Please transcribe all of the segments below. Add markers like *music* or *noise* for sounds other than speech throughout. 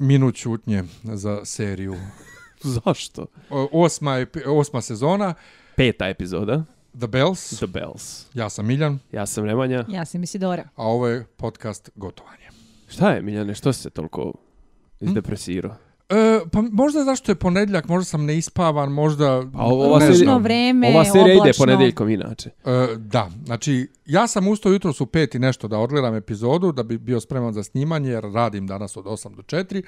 minut čutnje za seriju. *laughs* Zašto? O- Osma, osma sezona, Peta epizoda. The Bells. The Bells. Ja sam Miljan, Ja sam Nemanja. Ja sam Isidora. a ovo je podcast Gotovanje. Šta je, Miljane, što se toliko izdepresirao? E, pa možda zašto je ponedjeljak, možda sam neispavan, možda... A ova ne serija- vreme, Ova serija ide ponedjeljkom inače. E, da, znači ja sam ustao jutro su pet i nešto da odgledam epizodu da bi bio spreman za snimanje jer radim danas od 8 do 4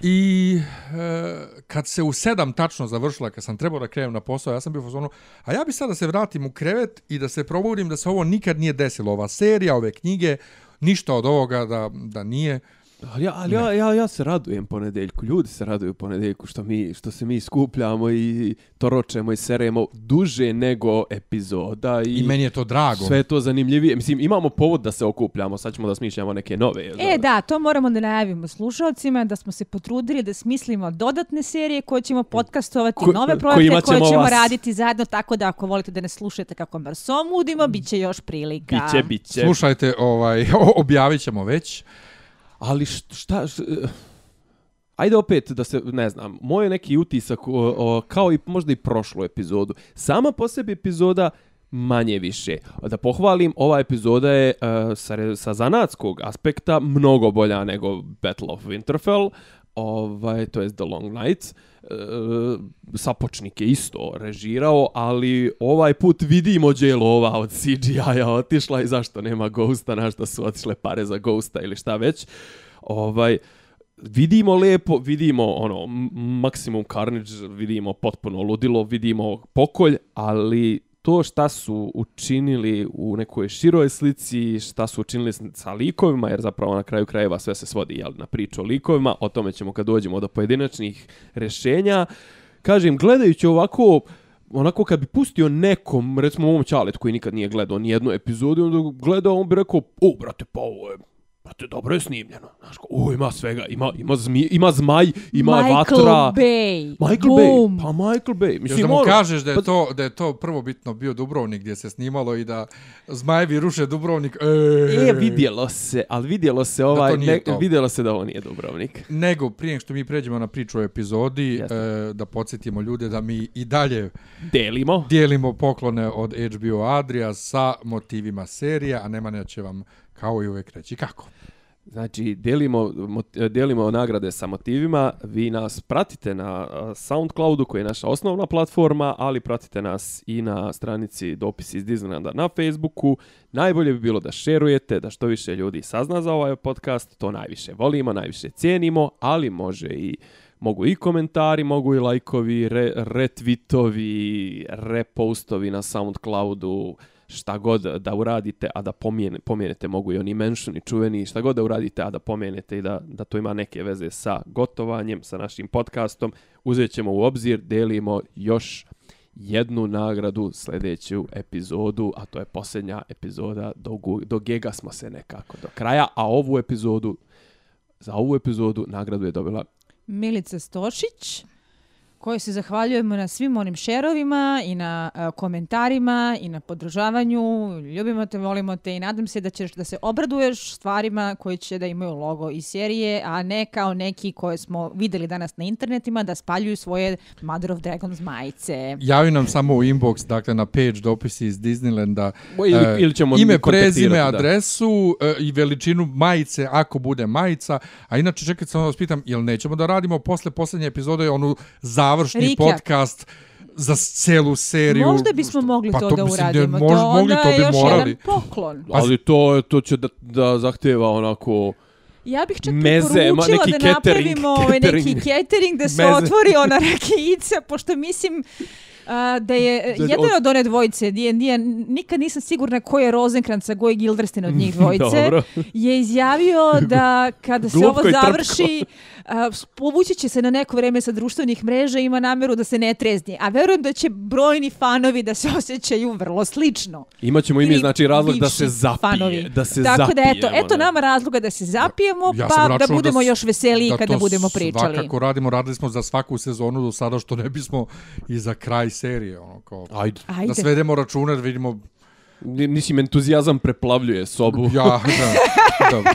i e, kad se u 7 tačno završila, kad sam trebao da krenem na posao, ja sam bio u fazonu, a ja bi sad da se vratim u krevet i da se probudim da se ovo nikad nije desilo, ova serija, ove knjige, ništa od ovoga da, da nije. Ali, ja, ali ja, ja, ja se radujem ponedeljku. Ljudi se raduju ponedeljku što, mi, što se mi skupljamo i toročemo i seremo duže nego epizoda. I, I meni je to drago. Sve je to zanimljivije. Mislim, imamo povod da se okupljamo. Sad ćemo da smišljamo neke nove. E, da, to moramo da najavimo slušalcima, da smo se potrudili da smislimo dodatne serije koje ćemo podcastovati, Ko- nove projekte koje ćemo ćemo vas- raditi zajedno, tako da ako volite da ne slušate kako mrsom udimo, bit će još prilika. Biće, biće. Slušajte, ovaj, *laughs* objavit ćemo već. Ali šta, šta... Eh, ajde opet da se, ne znam, moj neki utisak, o, o, kao i možda i prošlu epizodu. Sama po sebi epizoda manje više. Da pohvalim, ova epizoda je uh, sa, sa zanatskog aspekta mnogo bolja nego Battle of Winterfell, ovaj, to je The Long Nights. e, Sapočnik je isto režirao, ali ovaj put vidimo gdje je od CGI-a otišla i zašto nema Ghosta, na što su otišle pare za Ghosta ili šta već. Ovaj, vidimo lepo, vidimo ono maksimum carnage, vidimo potpuno ludilo, vidimo pokolj, ali to šta su učinili u nekoj široj slici, šta su učinili sa likovima, jer zapravo na kraju krajeva sve se svodi jel, na priču o likovima, o tome ćemo kad dođemo do pojedinačnih rešenja. Kažem, gledajući ovako, onako kad bi pustio nekom, recimo ovom Čalet koji nikad nije gledao ni jednu epizodu, onda gledao, on bi rekao, o, brate, pa ovo je Brate, dobro je snimljeno. Znaš, ko, o, ima svega. Ima, ima, zmi, ima zmaj, ima Michael vatra. Bay. Michael Boom. Bay. Pa Michael Bay. Još Mislim, da mu kažeš da je, pa- to, da je to prvobitno bio Dubrovnik gdje se snimalo i da zmajevi ruše Dubrovnik. E, E, vidjelo se, ali vidjelo se ovaj, ne, to. vidjelo se da ovo nije Dubrovnik. Nego, prije što mi pređemo na priču o epizodi, e, da podsjetimo ljude da mi i dalje Delimo. dijelimo poklone od HBO Adria sa motivima serija, a Nemanja će vam kao i uvek reći kako. Znači, delimo, delimo nagrade sa motivima. Vi nas pratite na Soundcloudu, koji je naša osnovna platforma, ali pratite nas i na stranici Dopis iz Disneylanda na Facebooku. Najbolje bi bilo da šerujete, da što više ljudi sazna za ovaj podcast. To najviše volimo, najviše cijenimo, ali može i Mogu i komentari, mogu i lajkovi, re, retvitovi, repostovi na Soundcloudu, šta god da uradite, a da pomijene, pomijenete, mogu i oni menšuni čuveni, šta god da uradite, a da pomijenete i da, da to ima neke veze sa gotovanjem, sa našim podcastom, uzet ćemo u obzir, delimo još jednu nagradu sljedeću epizodu, a to je posljednja epizoda, do, do Gega smo se nekako do kraja, a ovu epizodu, za ovu epizodu nagradu je dobila Milica Stošić, kojoj se zahvaljujemo na svim onim šerovima i na e, komentarima i na podržavanju. Ljubimo te, volimo te i nadam se da ćeš da se obraduješ stvarima koji će da imaju logo i serije, a ne kao neki koje smo videli danas na internetima da spaljuju svoje Mother of Dragons majice. Javi nam samo u inbox, dakle na page dopisi iz Disneylanda, Ili- e, ili ćemo ime, prezime, da. adresu e, i veličinu majice, ako bude majica. A inače, čekaj, samo da vas pitam, jel nećemo da radimo posle posljednje epizode onu završni Recap. podcast za celu seriju? Možda bismo mogli Pa to, to da mislim uradimo. mož- to mogli, onda to bi je još morali. jedan poklon. Ali to, to će da, da zahtjeva onako... Ja bih čak Meze, preporučila neki da catering, napravimo ovaj neki catering. catering da se Meze. otvori ona *laughs* rakijica, pošto mislim a, da je Da- jedan od- od one dvojice, D&D, nikad nisam sigurna ko je Rosenkranz, a ko je Gilderstin od njih dvojice, Dobro. je izjavio da kada se ovo završi, povući će se na neko vreme sa društvenih mreža i ima nameru da se ne trezni. A verujem da će brojni fanovi da se *laughs* osjećaju vrlo slično. Imaćemo i mi znači razlog da se zapije, fanovi. da se Tako da eto, zapijemo, eto nama razloga da se zapijemo, Ja pa da budemo s- još veseliji da kada budemo pričali. Svakako radimo, radili smo za svaku sezonu do sada što ne bismo i za kraj serije. Ono, kao, Ajde. Ajde. Da svedemo račune, da vidimo Ni- Mislim, entuzijazam preplavljuje sobu. Ja, da, da.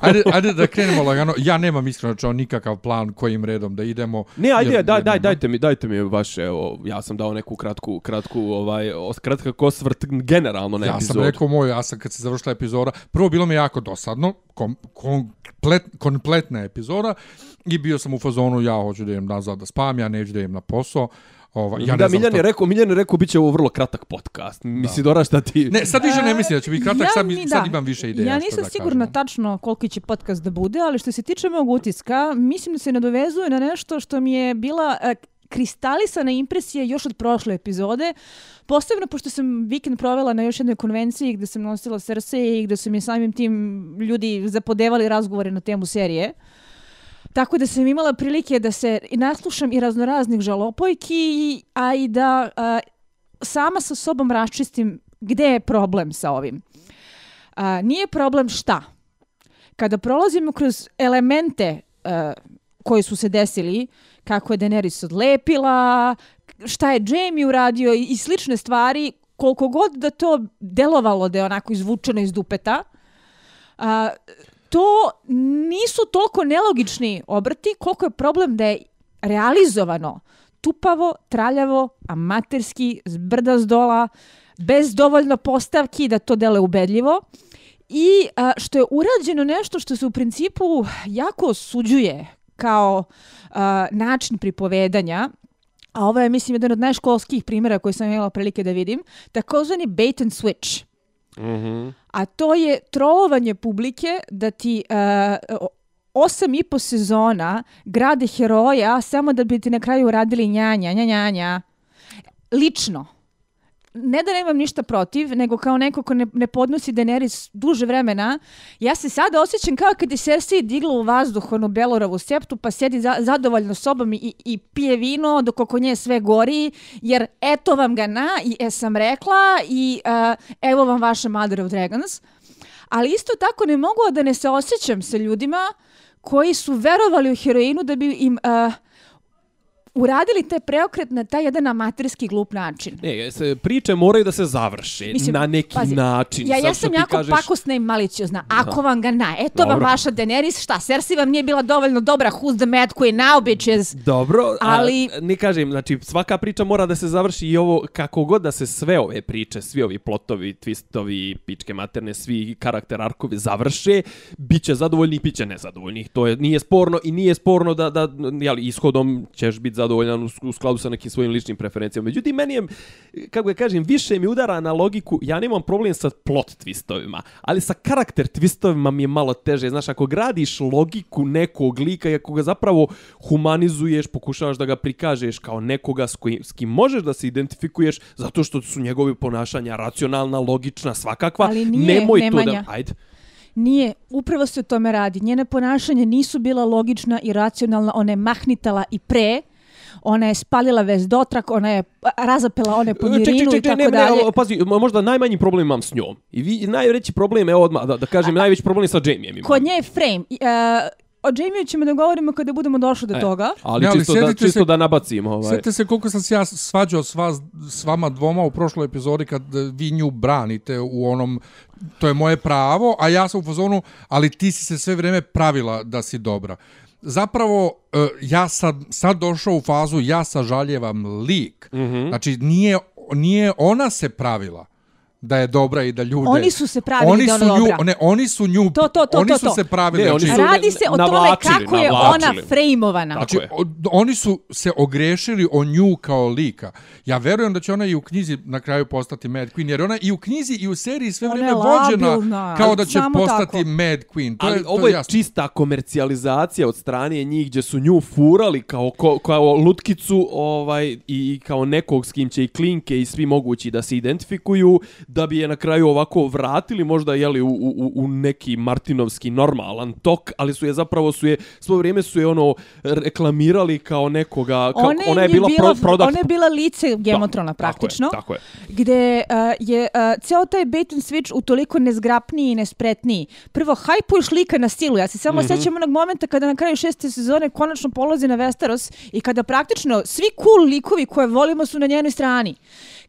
ajde, ajde da krenemo lagano. Ja nemam iskreno čao nikakav plan kojim redom da idemo. Ne, ajde, jer- daj, jer daj, dajte mi, dajte mi vaše, evo, ja sam dao neku kratku, kratku, ovaj, os- kratkak osvrt generalno na Ja epizodu. sam rekao moj, ja sam kad se završila epizoda, prvo bilo mi je jako dosadno, kom, komplet, kompletna epizoda i bio sam u fazonu, ja hoću da idem nazad da spam, ja neću da idem na posao. Ova, ja da, Miljan je rekao, Miljan je rekao, bit će ovo vrlo kratak podcast. Misli, Dora, šta ti... Ne, sad više ne mislim da će biti kratak, sad, mi- ni- sad da. imam više ideja. Ja nisam da sigurna kažemo. tačno koliki će podcast da bude, ali što se tiče mog utiska, mislim da se nadovezuje na nešto što mi je bila e, kristalisana impresija još od prošle epizode. Posebno pošto sam vikend provela na još jednoj konvenciji gde sam nosila srce i gde su mi samim tim ljudi zapodevali razgovore na temu serije. Tako da sam imala prilike da se i naslušam i raznoraznih žalopojki, a i da a, sama sa sobom raščistim gde je problem sa ovim. A, nije problem šta. Kada prolazimo kroz elemente a, koji su se desili, kako je Daenerys odlepila, šta je Jamie uradio i, i slične stvari, koliko god da to delovalo da je onako izvučeno iz dupeta, a, to nisu toliko nelogični obrti koliko je problem da je realizovano tupavo, traljavo, amaterski, zbrda brda dola, bez dovoljno postavki da to dele ubedljivo. I a, što je urađeno nešto što se u principu jako osuđuje kao a, način pripovedanja, a ovo je, mislim, jedan od najškolskih primjera koji sam imala prilike da vidim, takozvani bait and switch. Mhm. A to je trolovanje publike da ti uh, osam i po sezona grade heroja samo da bi ti na kraju uradili njanja, njanja, njanja. Lično. Ne da nemam ništa protiv, nego kao neko ko ne, ne podnosi Daenerys duže vremena, ja se sada osjećam kao kad je Cersei digla u vazduh onu Beloravu septu, pa sjedi za, zadovoljno sobom i, i pije vino dok oko nje sve gori, jer eto vam ga na, i e sam rekla, i uh, evo vam vaša Mother of Dragons. Ali isto tako ne mogu da ne se osjećam sa ljudima koji su verovali u heroinu da bi im uh, uradili taj preokret na taj jedan amaterski glup način. Ne, se priče moraju da se završe Mislim, na neki pazi, način. Ja jesam ti jako kažeš- pakosna i maliciozna. Ako vam ga na, eto vam Dobro. vaša Daenerys, šta, Cersei vam nije bila dovoljno dobra, who's the mad queen now, bitches? Dobro, Ali- a, ne kažem, znači svaka priča mora da se završi i ovo, kako god da se sve ove priče, svi ovi plotovi, twistovi, pičke materne, svi karakter arkovi završe, bit će zadovoljni i bit će nezadovoljni. To je, nije sporno i nije sporno da, da jeli, ishodom ćeš biti zadovoljan u, u skladu sa nekim svojim ličnim preferencijama. Međutim, meni je, kako ga kažem, više mi udara na logiku, ja nemam problem sa plot twistovima, ali sa karakter twistovima mi je malo teže. Znaš, ako gradiš logiku nekog lika i ako ga zapravo humanizuješ, pokušavaš da ga prikažeš kao nekoga s, kojim, s kim možeš da se identifikuješ, zato što su njegovi ponašanja racionalna, logična, svakakva, Ali nije, nemoj to Nemanja. da... Ajde. Nije, upravo se o tome radi. Njene ponašanja nisu bila logična i racionalna, ona je mahnitala i pre, ona je spalila vez dotrak, ona je razapela one po mirinu Ček, ček, i ček, tako ne, ne, dalje. ne, pazi, mo- možda najmanji problem imam s njom. I vi, najveći problem, evo odmah, da, da kažem, najveći problem sa Jamiem imam. Kod nje je frame. I, Uh, o Jamie ćemo da govorimo kada budemo došli do E, toga. Ali, Ne, ali čisto, da, čisto se- da nabacim. Ovaj. Sjetite se koliko sam se ja svađao s, vas, s vama dvoma u prošloj epizodi kad e, vi nju branite u onom, to je moje pravo, a ja sam u fazonu, ali ti si se sve vrijeme pravila da si dobra. Zapravo, e, ja sad, sad došao u fazu, ja sažaljevam lik. Mm -hmm. Znači, nije, nije ona se pravila da je dobra i da ljude... Oni su se pravili oni da je su ona nju, dobra. Ne, oni su nju... To, to, to, oni to, su to. se pravili. Ne, oni znači, su- Radi se o tome navlačili, kako je navlačili. ona frejmovana. Znači, je. o, oni su se ogrešili o nju kao lika. Ja verujem da će ona i u knjizi na kraju postati Mad Queen, jer ona i u knjizi i u seriji sve Ona vrijeme je vođena labilna, kao da će samo postati tako. Mad Queen. To Ali je, to ovo je jasno. čista komercijalizacija od strane njih gdje su nju furali kao, ko, kao lutkicu ovaj, i kao nekog s kim će i klinke i svi mogući da se identifikuju, da bi je na kraju ovako vratili možda jeli, u, u, u neki martinovski normalan tok, ali su je zapravo su je, svo vrijeme su je ono reklamirali kao nekoga, kao, Ona, ona je bila, pro, product. ona je bila lice Gemotrona Tako je, praktično. Tako je. gde uh, je uh, ceo taj bait and switch utoliko nezgrapniji i nespretniji. Prvo, hajpuješ lika na silu. Ja se samo mm. -hmm. sećam onog momenta kada na kraju šeste sezone konačno polazi na Westeros i kada praktično svi cool likovi koje volimo su na njenoj strani.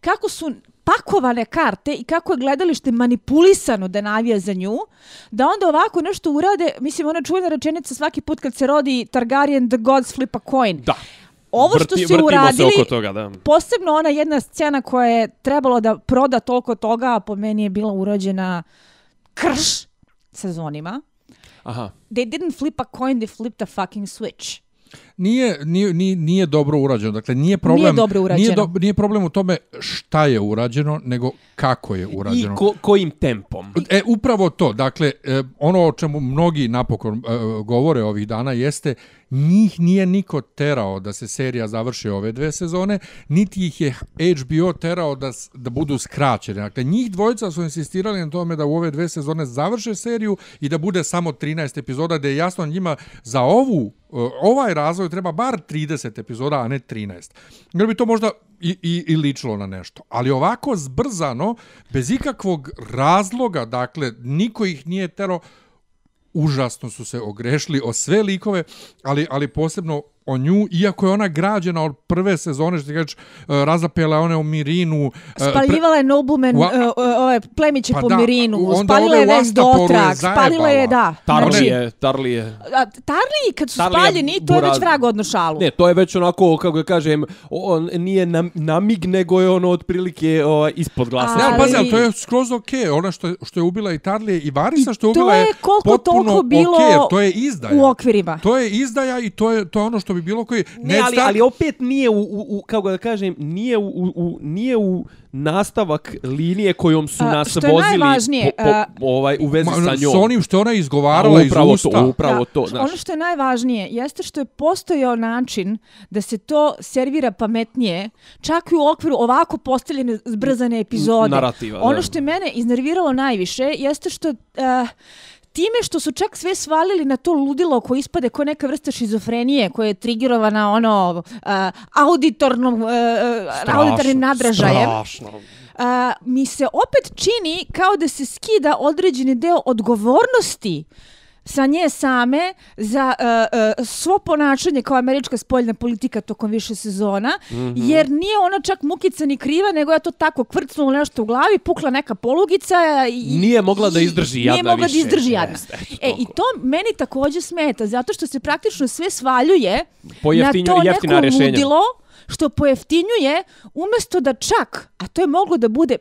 Kako su spakovane karte i kako je gledalište manipulisano da navija za nju, da onda ovako nešto urade, mislim, ona čuvena rečenica svaki put kad se rodi Targaryen, the gods flip a coin. Da. Ovo što Vrti- su uradili, se oko toga, da. posebno ona jedna scena koja je trebalo da proda toliko toga, a po meni je bila urađena krš sezonima. Aha. They didn't flip a coin, they flipped a fucking switch. Nije, nije, nije, nije dobro urađeno. Dakle, nije problem, Nije dobro urađeno. Nije, do, nije problem u tome šta je urađeno, nego kako je I urađeno. ko, kojim tempom? E, upravo to. Dakle, e, ono o čemu mnogi napokon e, govore ovih dana jeste njih nije niko terao da se serija završi ove dve sezone, niti ih je HBO terao da, da budu skraćene. Dakle, njih dvojica su insistirali na tome da u ove dve sezone završe seriju i da bude samo 13 epizoda, da je jasno njima za ovu e, ovaj razvoj treba bar 30 epizoda, a ne 13. Jer bi to možda i, i, i ličilo na nešto. Ali ovako zbrzano, bez ikakvog razloga, dakle, niko ih nije tero, užasno su se ogrešili o sve likove, ali, ali posebno o nju, iako je ona građena od prve sezone, što ti kažeš, eh, razapela one u Mirinu. eh, Spaljivala je Nobleman, uh, uh, ove plemiće Pa po da, Mirinu, spalila ove je u već Astaporu je dotrag, spalila je, da. Tarli Znači, je, Tarli je. a, Tarli kad su Tarlija spaljeni, to je već vrag odno šalu. Ne, to je već onako, kako ga kažem, on nije nam, namig, nego je ono otprilike o, ispod glasa. Ne, ali Ali- pazi, ali to je skroz okej. Okay. Ona što što je ubila i Tarlije i Varisa što je to ubila je je koliko potpuno toliko bilo okej, jer to je izdaja. u okvirima. To je izdaja i to je to je ono što bi bilo koji Ne, Ned ali, Stark- ali opet nije u, u, u kako da kažem, nije u, u, u, nije u nastavak linije kojom su A, nas što je vozili po, po, a- ovaj, u vezi Ma, sa njom. S onim što je ona A izgovarala iz usta. to, upravo to, Da, znaš. ono što je najvažnije jeste što je postojao način da se to servira pametnije, čak i u okviru ovako postavljene zbrzane epizode. Narativa. Ono što je mene iznerviralo najviše jeste što... Uh, time što su čak sve svalili na to ludilo koje ispade kao neka vrsta šizofrenije koja je trigirovana ono uh, auditornom uh, uh, auditornim nadražajem Strašno. a, mi se opet čini kao da se skida određeni deo odgovornosti sa nje same za uh, uh, svo ponašanje kao američka spoljna politika tokom više sezona, mm. -hmm. jer nije ona čak mukica ni kriva, nego je to tako kvrcnulo nešto u glavi, pukla neka polugica i... Nije mogla da izdrži Nije jadna mogla više. da izdrži jadna. Jeste, e, i to meni također smeta, zato što se praktično sve svaljuje Pojeftinju- na to neko rješenja. ludilo što pojeftinjuje umjesto da čak, a to je moglo da bude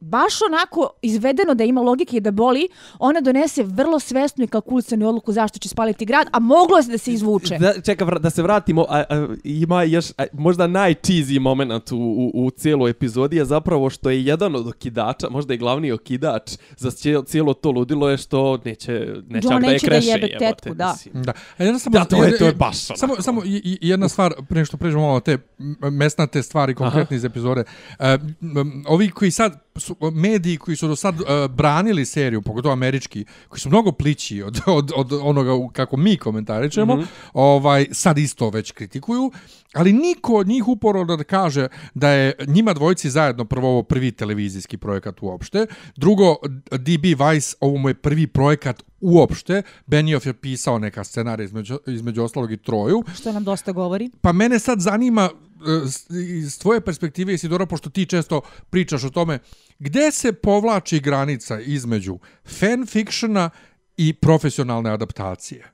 baš onako izvedeno da ima logike i da boli, ona donese vrlo svesnu i kalkulisanu odluku zašto će spaliti grad, a moglo je da se izvuče. Da, čeka, da se vratimo, a, a, ima još a, možda najcheesy moment u, u, u cijeloj epizodi je zapravo što je jedan od okidača, možda i glavni okidač za cijelo, cijelo to ludilo je što neće, neće da je neće da kreše. jebe jebote, tetku, da. Da. A jedna samo, Da, to je- to je baš onako. Samo, samo jedna stvar, prije što pređemo malo te mesnate stvari konkretne iz epizode. Uh, m, ovi koji sad, su, mediji koji su do sad uh, branili seriju, pogotovo američki, koji su mnogo plići od, *laughs* od, od onoga u- kako mi komentaričemo, mm -hmm. ovaj, sad isto već kritikuju, ali niko od njih uporno da kaže da je njima dvojci zajedno prvo ovo prvi televizijski projekat uopšte, drugo DB Weiss ovo mu je prvi projekat uopšte, Benioff je pisao neka scenarija između, između ostalog i Troju, Što nam dosta govori. Pa mene sad zanima iz tvoje perspektive, Isidora, pošto ti često pričaš o tome, gde se povlači granica između fanfictiona i profesionalne adaptacije?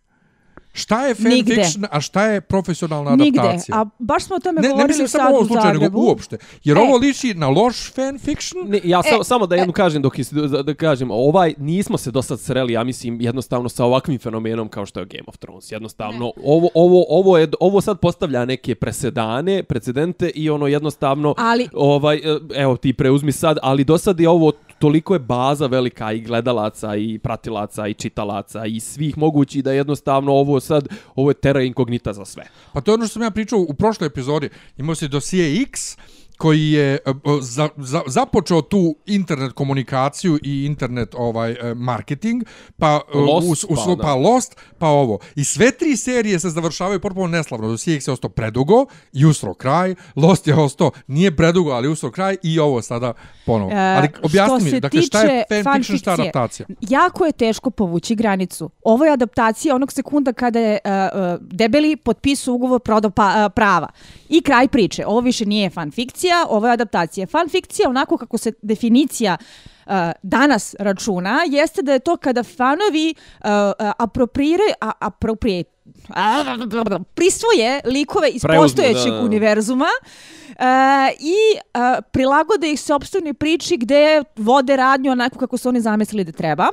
Šta je Nigde. fanfiction, a šta je profesionalna Nigde. adaptacija? A baš smo o tome ne, ne govorili mislim sad u ovom u slučaju, nego Zagrebu. uopšte. Jer E. ovo liči na loš fanfiction, Ne, ja sa, E, samo da jednu kažem dok je, da, da kažem, ovaj nismo se do sad sreli, ja mislim jednostavno sa ovakvim fenomenom kao što je Game of Thrones. Jednostavno ovo ovo ovo je ovo sad postavlja neke presedane, precedente i ono jednostavno Ali- ovaj e, evo ti preuzmi sad, ali do sad je ovo toliko je baza velika i gledalaca i pratilaca i čitalaca i svih mogući da jednostavno ovo sad ovo je terra incognita za sve. Pa to je ono što sam ja pričao u prošloj epizodi. Imao si dosije X koji je e, e, za, za, započeo tu internet komunikaciju i internet ovaj e, marketing, pa Lost, us, us, pa pa, Lost, pa ovo. I sve tri serije se završavaju potpuno neslavno. X je ostao predugo i usro kraj, Lost je ostao nije predugo, ali usro kraj i ovo sada ponovo. E, ali objasni što mi, se dakle šta je fanfiction, šta je adaptacija? Jako je teško povući granicu. Ovo je adaptacija onog sekunda kada je uh, uh, debeli potpisao ugovor prodao pa, uh, prava. I kraj priče. Ovo više nije fanfikcija, fikcija, ovo je adaptacija. Fan fikcija, onako kako se definicija uh, danas računa, jeste da je to kada fanovi uh, uh, apropriraju, a, aproprije, prisvoje likove iz Preuzmu, postojećeg da, da. univerzuma uh, i uh, prilagode ih sobstvenoj priči gde vode radnju onako kako su oni zamislili da treba.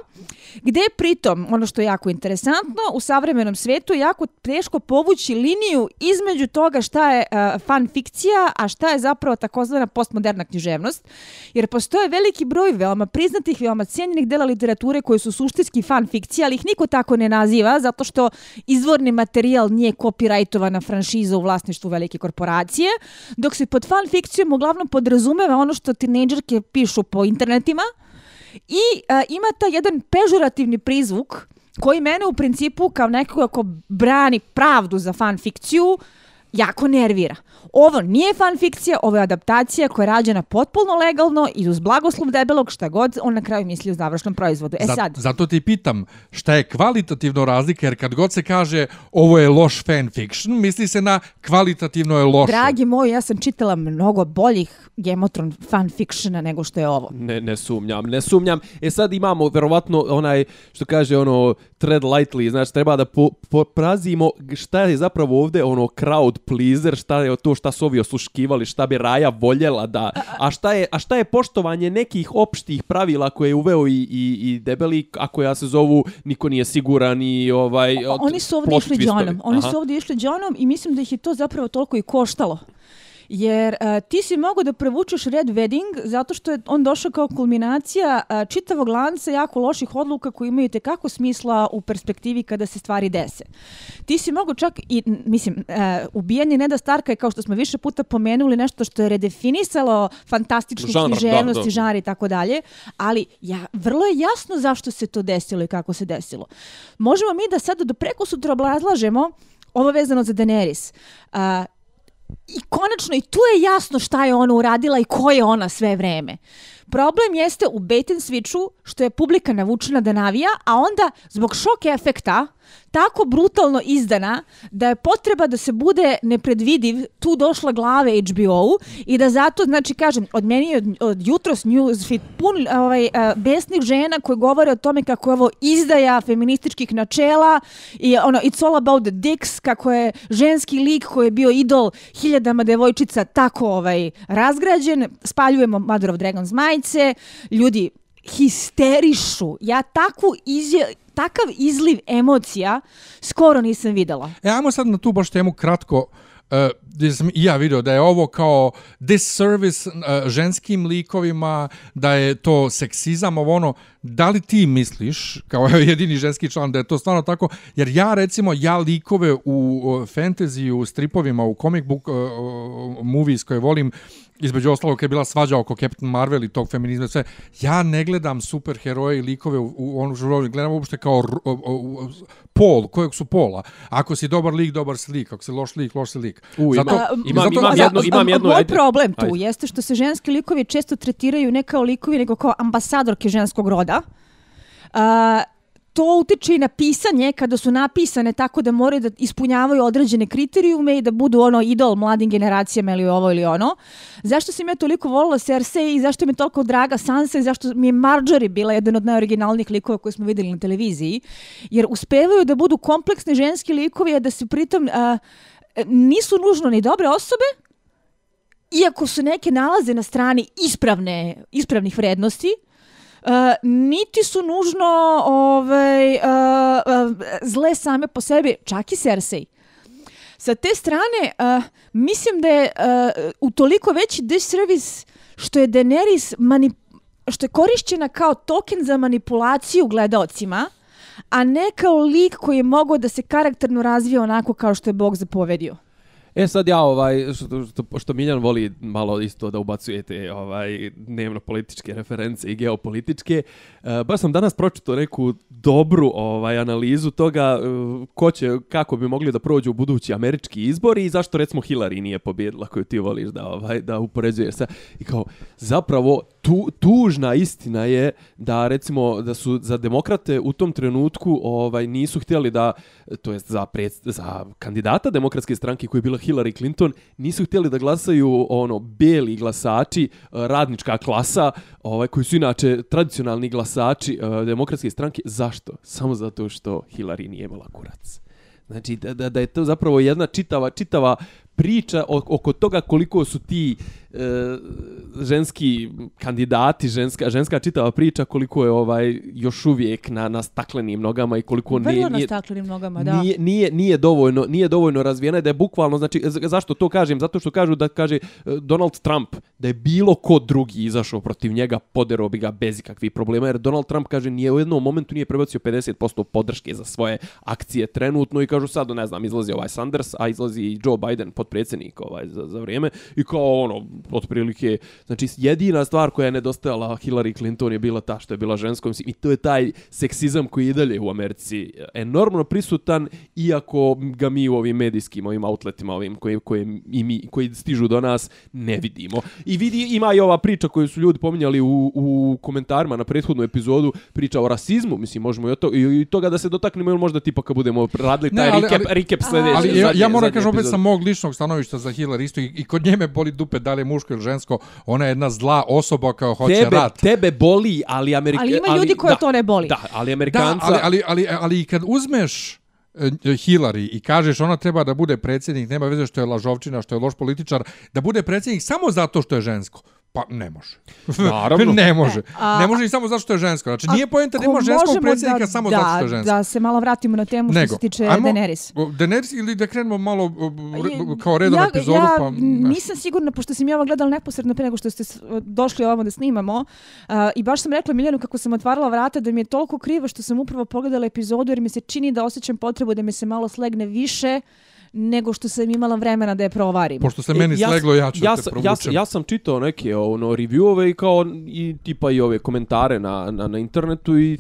Gde pritom, ono što je jako interesantno, u savremenom svetu je jako teško povući liniju između toga šta je uh, fan fikcija, a šta je zapravo takozvana postmoderna književnost. Jer postoje veliki broj veoma priznatih, veoma cijenjenih dela literature koji su suštinski fan fikcija, ali ih niko tako ne naziva, zato što izvorni materijal nije kopirajtovana franšiza u vlasništvu velike korporacije, dok se pod fan fikcijom uglavnom podrazumeva ono što tinejdžerke pišu po internetima, i a, ima ta jedan pežurativni prizvuk koji mene u principu kao nekoga ko brani pravdu za fan fikciju jako nervira. Ovo nije fan fikcija, ovo je adaptacija koja je rađena potpuno legalno i uz blagoslov debelog šta god on na kraju misli u završnom proizvodu. E Za- sad, zato ti pitam šta je kvalitativno razlika, jer kad god se kaže ovo je loš fan fiction, misli se na kvalitativno je loše. dragi moji, ja sam čitala mnogo boljih Game of Thrones fan fictiona nego što je ovo. Ne, ne sumnjam, ne sumnjam. E sad imamo verovatno onaj što kaže ono tread lightly, znači treba da po, poprazimo šta je zapravo ovde ono crowd pleaser, šta je to šta su ovi osluškivali, šta bi Raja voljela da a šta je a šta je poštovanje nekih opštih pravila koje je uveo i i i debeli a koja se zovu niko nije siguran i ovaj od- Oni su ovdje išli. Johnom. Oni Aha. su ovdje išli Johnom i mislim da ih je to zapravo toliko i koštalo. Jer uh, ti si mogao da prevučeš Red Wedding zato što je on došao kao kulminacija uh, čitavog lanca jako loših odluka koji imaju tekako smisla u perspektivi kada se stvari dese. Ti si mogao čak i, mislim, uh, ubijanje Neda Starka je kao što smo više puta pomenuli nešto što je redefinisalo fantastičnu Žanr, da, književnost da. i žanr i tako dalje, ali ja, vrlo je jasno zašto se to desilo i kako se desilo. Možemo mi da sada do preko sutra obrazlažemo ovo vezano za Daenerys. Uh, I konačno i tu je jasno šta je ona uradila i ko je ona sve vreme. Problem jeste u bait and switchu što je publika navučena da navija, a onda zbog šok efekta tako brutalno izdana da je potreba da se bude nepredvidiv tu došla glave HBO-u i da zato, znači kažem, od meni je od, od jutros newsfeed pun ovaj, uh, besnih žena koje govore o tome kako je ovo izdaja feminističkih načela i ono it's all about the dicks, kako je ženski lik koji je bio idol hiljadama devojčica tako ovaj razgrađen, spaljujemo Mother of Dragons majice, ljudi histerišu. Ja takvu izje, takav izliv emocija skoro nisam videla. E, ajmo sad na tu baš temu kratko, uh, sam i ja vidio da je ovo kao disservice uh, ženskim likovima, da je to seksizam, ovo ono, da li ti misliš, kao jedini ženski član, da je to stvarno tako? Jer ja, recimo, ja likove u uh, fantasy, u stripovima, u comic book uh, movies koje volim, između ostalog kad je bila svađa oko Captain Marvel i tog feminizma sve, ja ne gledam superheroje i likove u, u onu žurovi, gledam uopšte kao r- o, o, o, pol, kojeg su pola. Ako si dobar lik, dobar si lik. Ako si loš lik, loš si lik. U, Zato, ima- imam- zato, imam jedno- za- imam jedno, Moj ajde. problem tu Ajde. jeste što se ženski likovi često tretiraju ne kao likovi, nego kao ambasadorke ženskog roda. A, to utiče i na pisanje kada su napisane tako da moraju da ispunjavaju određene kriterijume i da budu ono idol mladim generacijama ili ovo ili ono. Zašto sam ja toliko volila Cersei i zašto mi je toliko draga Sansa i zašto mi je Marjorie bila jedan od najoriginalnijih likova koje smo videli na televiziji. Jer uspevaju da budu kompleksni ženski likovi, a da se pritom a, nisu nužno ni dobre osobe, iako su neke nalaze na strani ispravne, ispravnih vrednosti, E, niti su nužno ovaj, uh, zle same po sebi, čak i Cersei. Sa te strane, uh, mislim da je uh, u toliko veći disservice što je Daenerys manip što je korišćena kao token za manipulaciju gledaocima, a ne kao lik koji je mogao da se karakterno razvije onako kao što je Bog zapovedio. E sad ja ovaj što što, što Miljan voli malo isto da ubacujete ovaj dnevno političke reference i geopolitičke. E, baš sam danas pročitao neku dobru ovaj analizu toga e, ko će kako bi mogli da prođu budući američki izbori i zašto recimo Hillary nije pobjedila koju ti voliš da ovaj da upoređuješ sa i kao zapravo tu, tužna istina je da recimo da su za demokrate u tom trenutku ovaj nisu htjeli da to jest za pred, za kandidata demokratske stranke koji je bila Hillary Clinton nisu htjeli da glasaju ono beli glasači e, radnička klasa ovaj koji su inače tradicionalni glasači e, demokratske stranke. Zašto? Samo zato što Hillary nije imala kurac. Znači da, da, da je to zapravo jedna čitava čitava priča oko toga koliko su ti e, ženski kandidati, ženska, ženska čitava priča koliko je ovaj još uvijek na, na staklenim nogama i koliko Vrlo nije, na staklenim nogama, da. Nije, nije, nije, dovoljno, nije dovoljno razvijena da je bukvalno, znači, zašto to kažem? Zato što kažu da kaže e, Donald Trump da je bilo ko drugi izašao protiv njega, podero bi ga bez ikakvih problema, jer Donald Trump kaže nije u jednom momentu nije prebacio 50% podrške za svoje akcije trenutno i kažu sad, ne znam, izlazi ovaj Sanders, a izlazi i Joe Biden, podpredsjednik ovaj, za, za vrijeme, i kao ono, otprilike, znači jedina stvar koja je nedostajala Hillary Clinton je bila ta što je bila ženskom i to je taj seksizam koji je dalje u Americi enormno prisutan iako ga mi u ovim medijskim ovim outletima ovim koji koji i mi koji stižu do nas ne vidimo. I vidi ima i ova priča koju su ljudi pominjali u, u komentarima na prethodnu epizodu, priča o rasizmu, mislim možemo i, to, i, i toga da se dotaknemo ili možda tipa kad budemo radili taj ne, ali, recap, ali, recap sljedeće. Ali ja, ja moram kažem opet sa mog ličnog stanovišta za Hillary isto i, i kod njeme boli dupe da li je muško ili žensko, ona je jedna zla osoba kao hoće tebe, rat. Tebe boli, ali Amerika... Ali ima ljudi koje to ne boli. Da, ali Amerikanca... Da, ali, ali, ali, ali kad uzmeš e, Hillary i kažeš ona treba da bude predsjednik, nema veze što je lažovčina, što je loš političar, da bude predsjednik samo zato što je žensko. Pa ne može. *laughs* Naravno. ne može. E, a, ne može i samo zato što je žensko. Znači nije poenta da ima ženskog predsjednika da, samo da, zato što je žensko. Da se malo vratimo na temu Nego, što se tiče ajmo, Daenerys. Daenerys ili da krenemo malo kao redom ja, epizodu. Ja pa, nisam sigurna, pošto sam ja ovo gledala neposredno pre nego što ste došli ovamo da snimamo. Uh, I baš sam rekla Miljanu kako sam otvarala vrata da mi je toliko krivo što sam upravo pogledala epizodu jer mi se čini da osjećam potrebu da me se malo slegne više nego što sam imala vremena da je provarim. Pošto se meni e, sleglo, ja ću ja, te provučem. Ja, ja sam čitao neke ono, reviewove i kao i tipa i ove komentare na, na, na internetu i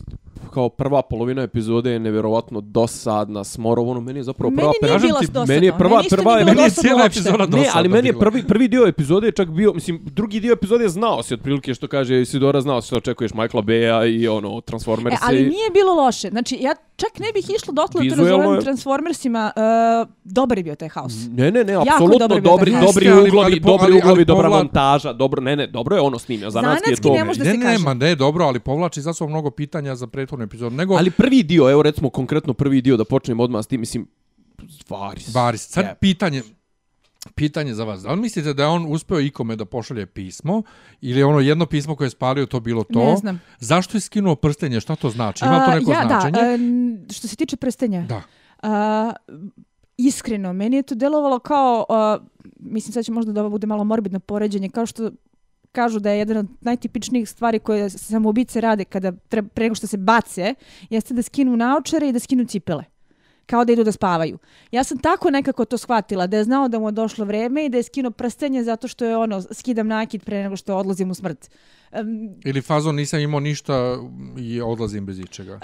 kao prva polovina epizode je nevjerovatno dosadna, smorov, ono, meni je zapravo prva... Meni nije bila dosadno. Meni je prva, meni prva, je meni je cijela epizoda dosadna. Ne, ali meni je prvi, prvi dio epizode je čak bio, mislim, drugi dio epizode je znao si otprilike što kaže Isidora, znao si što očekuješ Michaela Baya i ono, Transformers. E, ali nije bilo loše. Znači, ja čak ne bih išla dotle da nazovem je... Transformersima. Uh, dobar je bio taj haos. Ne, ne, ne, apsolutno dobri, dobri, dobri uglovi, dobri uglovi, dobra montaža, dobro, ne, ne, dobro je ono snimio. Zanatski je to. ne može da se kaže. Ne, ne, ne, dobro, ali povlači za mnogo pitanja za prethodnu epizodu. Nego, ali prvi dio, evo recimo konkretno prvi dio da počnemo odmah s tim, mislim, Varis. Varis. Sad yeah. pitanje, pitanje za vas. Da li mislite da je on uspeo ikome da pošalje pismo ili je ono jedno pismo koje je spalio to bilo to? Ne znam. Zašto je skinuo prstenje? Šta to znači? Ima to neko uh, ja, značenje? Da, uh, što se tiče prstenja. Da. Uh, iskreno, meni je to delovalo kao, uh, mislim sad će možda da ovo bude malo morbidno poređenje, kao što kažu da je jedan od najtipičnijih stvari koje samoubice rade kada treba, pre nego što se bace, jeste da skinu naočare i da skinu cipele kao da idu da spavaju. Ja sam tako nekako to shvatila, da je znao da mu je došlo vreme i da je skino prstenje zato što je ono, skidam nakid pre nego što odlazim u smrt. Um, Ili fazon nisam imao ništa i odlazim bez ičega. Uh,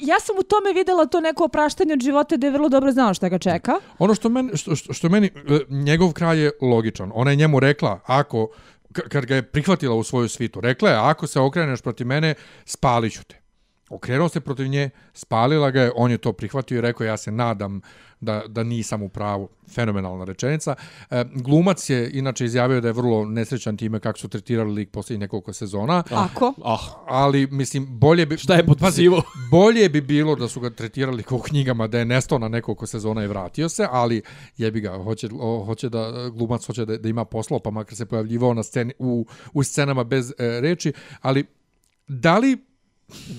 ja sam u tome videla to neko opraštanje od života da je vrlo dobro znao šta ga čeka. Ono što meni, što, što, što meni e, njegov kraj je logičan. Ona je njemu rekla, ako kad ga je prihvatila u svoju svitu. Rekla je, ako se okreneš protiv mene, spalit ću te. Okrenuo se protiv nje, spalila ga je, on je to prihvatio i rekao, ja se nadam da, da nisam u pravu. Fenomenalna rečenica. E, glumac je inače izjavio da je vrlo nesrećan time kako su tretirali lik posljednjih nekoliko sezona. Ako? Ah, ali, mislim, bolje bi... Šta je potpasivo? Bolje bi bilo da su ga tretirali kao knjigama, da je nestao na nekoliko sezona i vratio se, ali jebi ga, hoće, o, hoće da, glumac hoće da, da ima poslo, pa makar se pojavljivao na sceni, u, u scenama bez e, reči, ali da li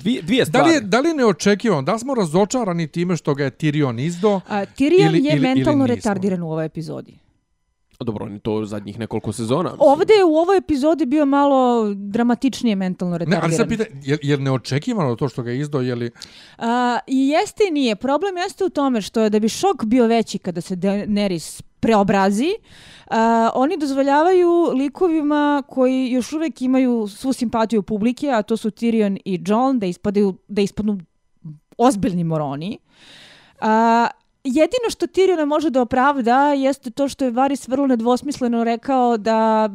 Dvije, dvije stvari. Da li, je, da li ne očekivamo, da smo razočarani time što ga je Tyrion izdo? A, Tyrion ili, je ili, mentalno ili retardiran u ovoj epizodi. Dobro, on to zadnjih nekoliko sezona. Mislim. Ovde je u ovoj epizodi bio malo dramatičnije mentalno retardiran. Ne, ali sad pita, je, je neočekivano to što ga je izdo, je li... A, jeste i nije. Problem jeste u tome što je da bi šok bio veći kada se Daenerys preobrazi, uh, oni dozvoljavaju likovima koji još uvijek imaju svu simpatiju publike, a to su Tyrion i Jon, da, ispadaju, da ispadnu ozbiljni moroni. Uh, jedino što Tyriona može da opravda jeste to što je Varys vrlo nedvosmisleno rekao da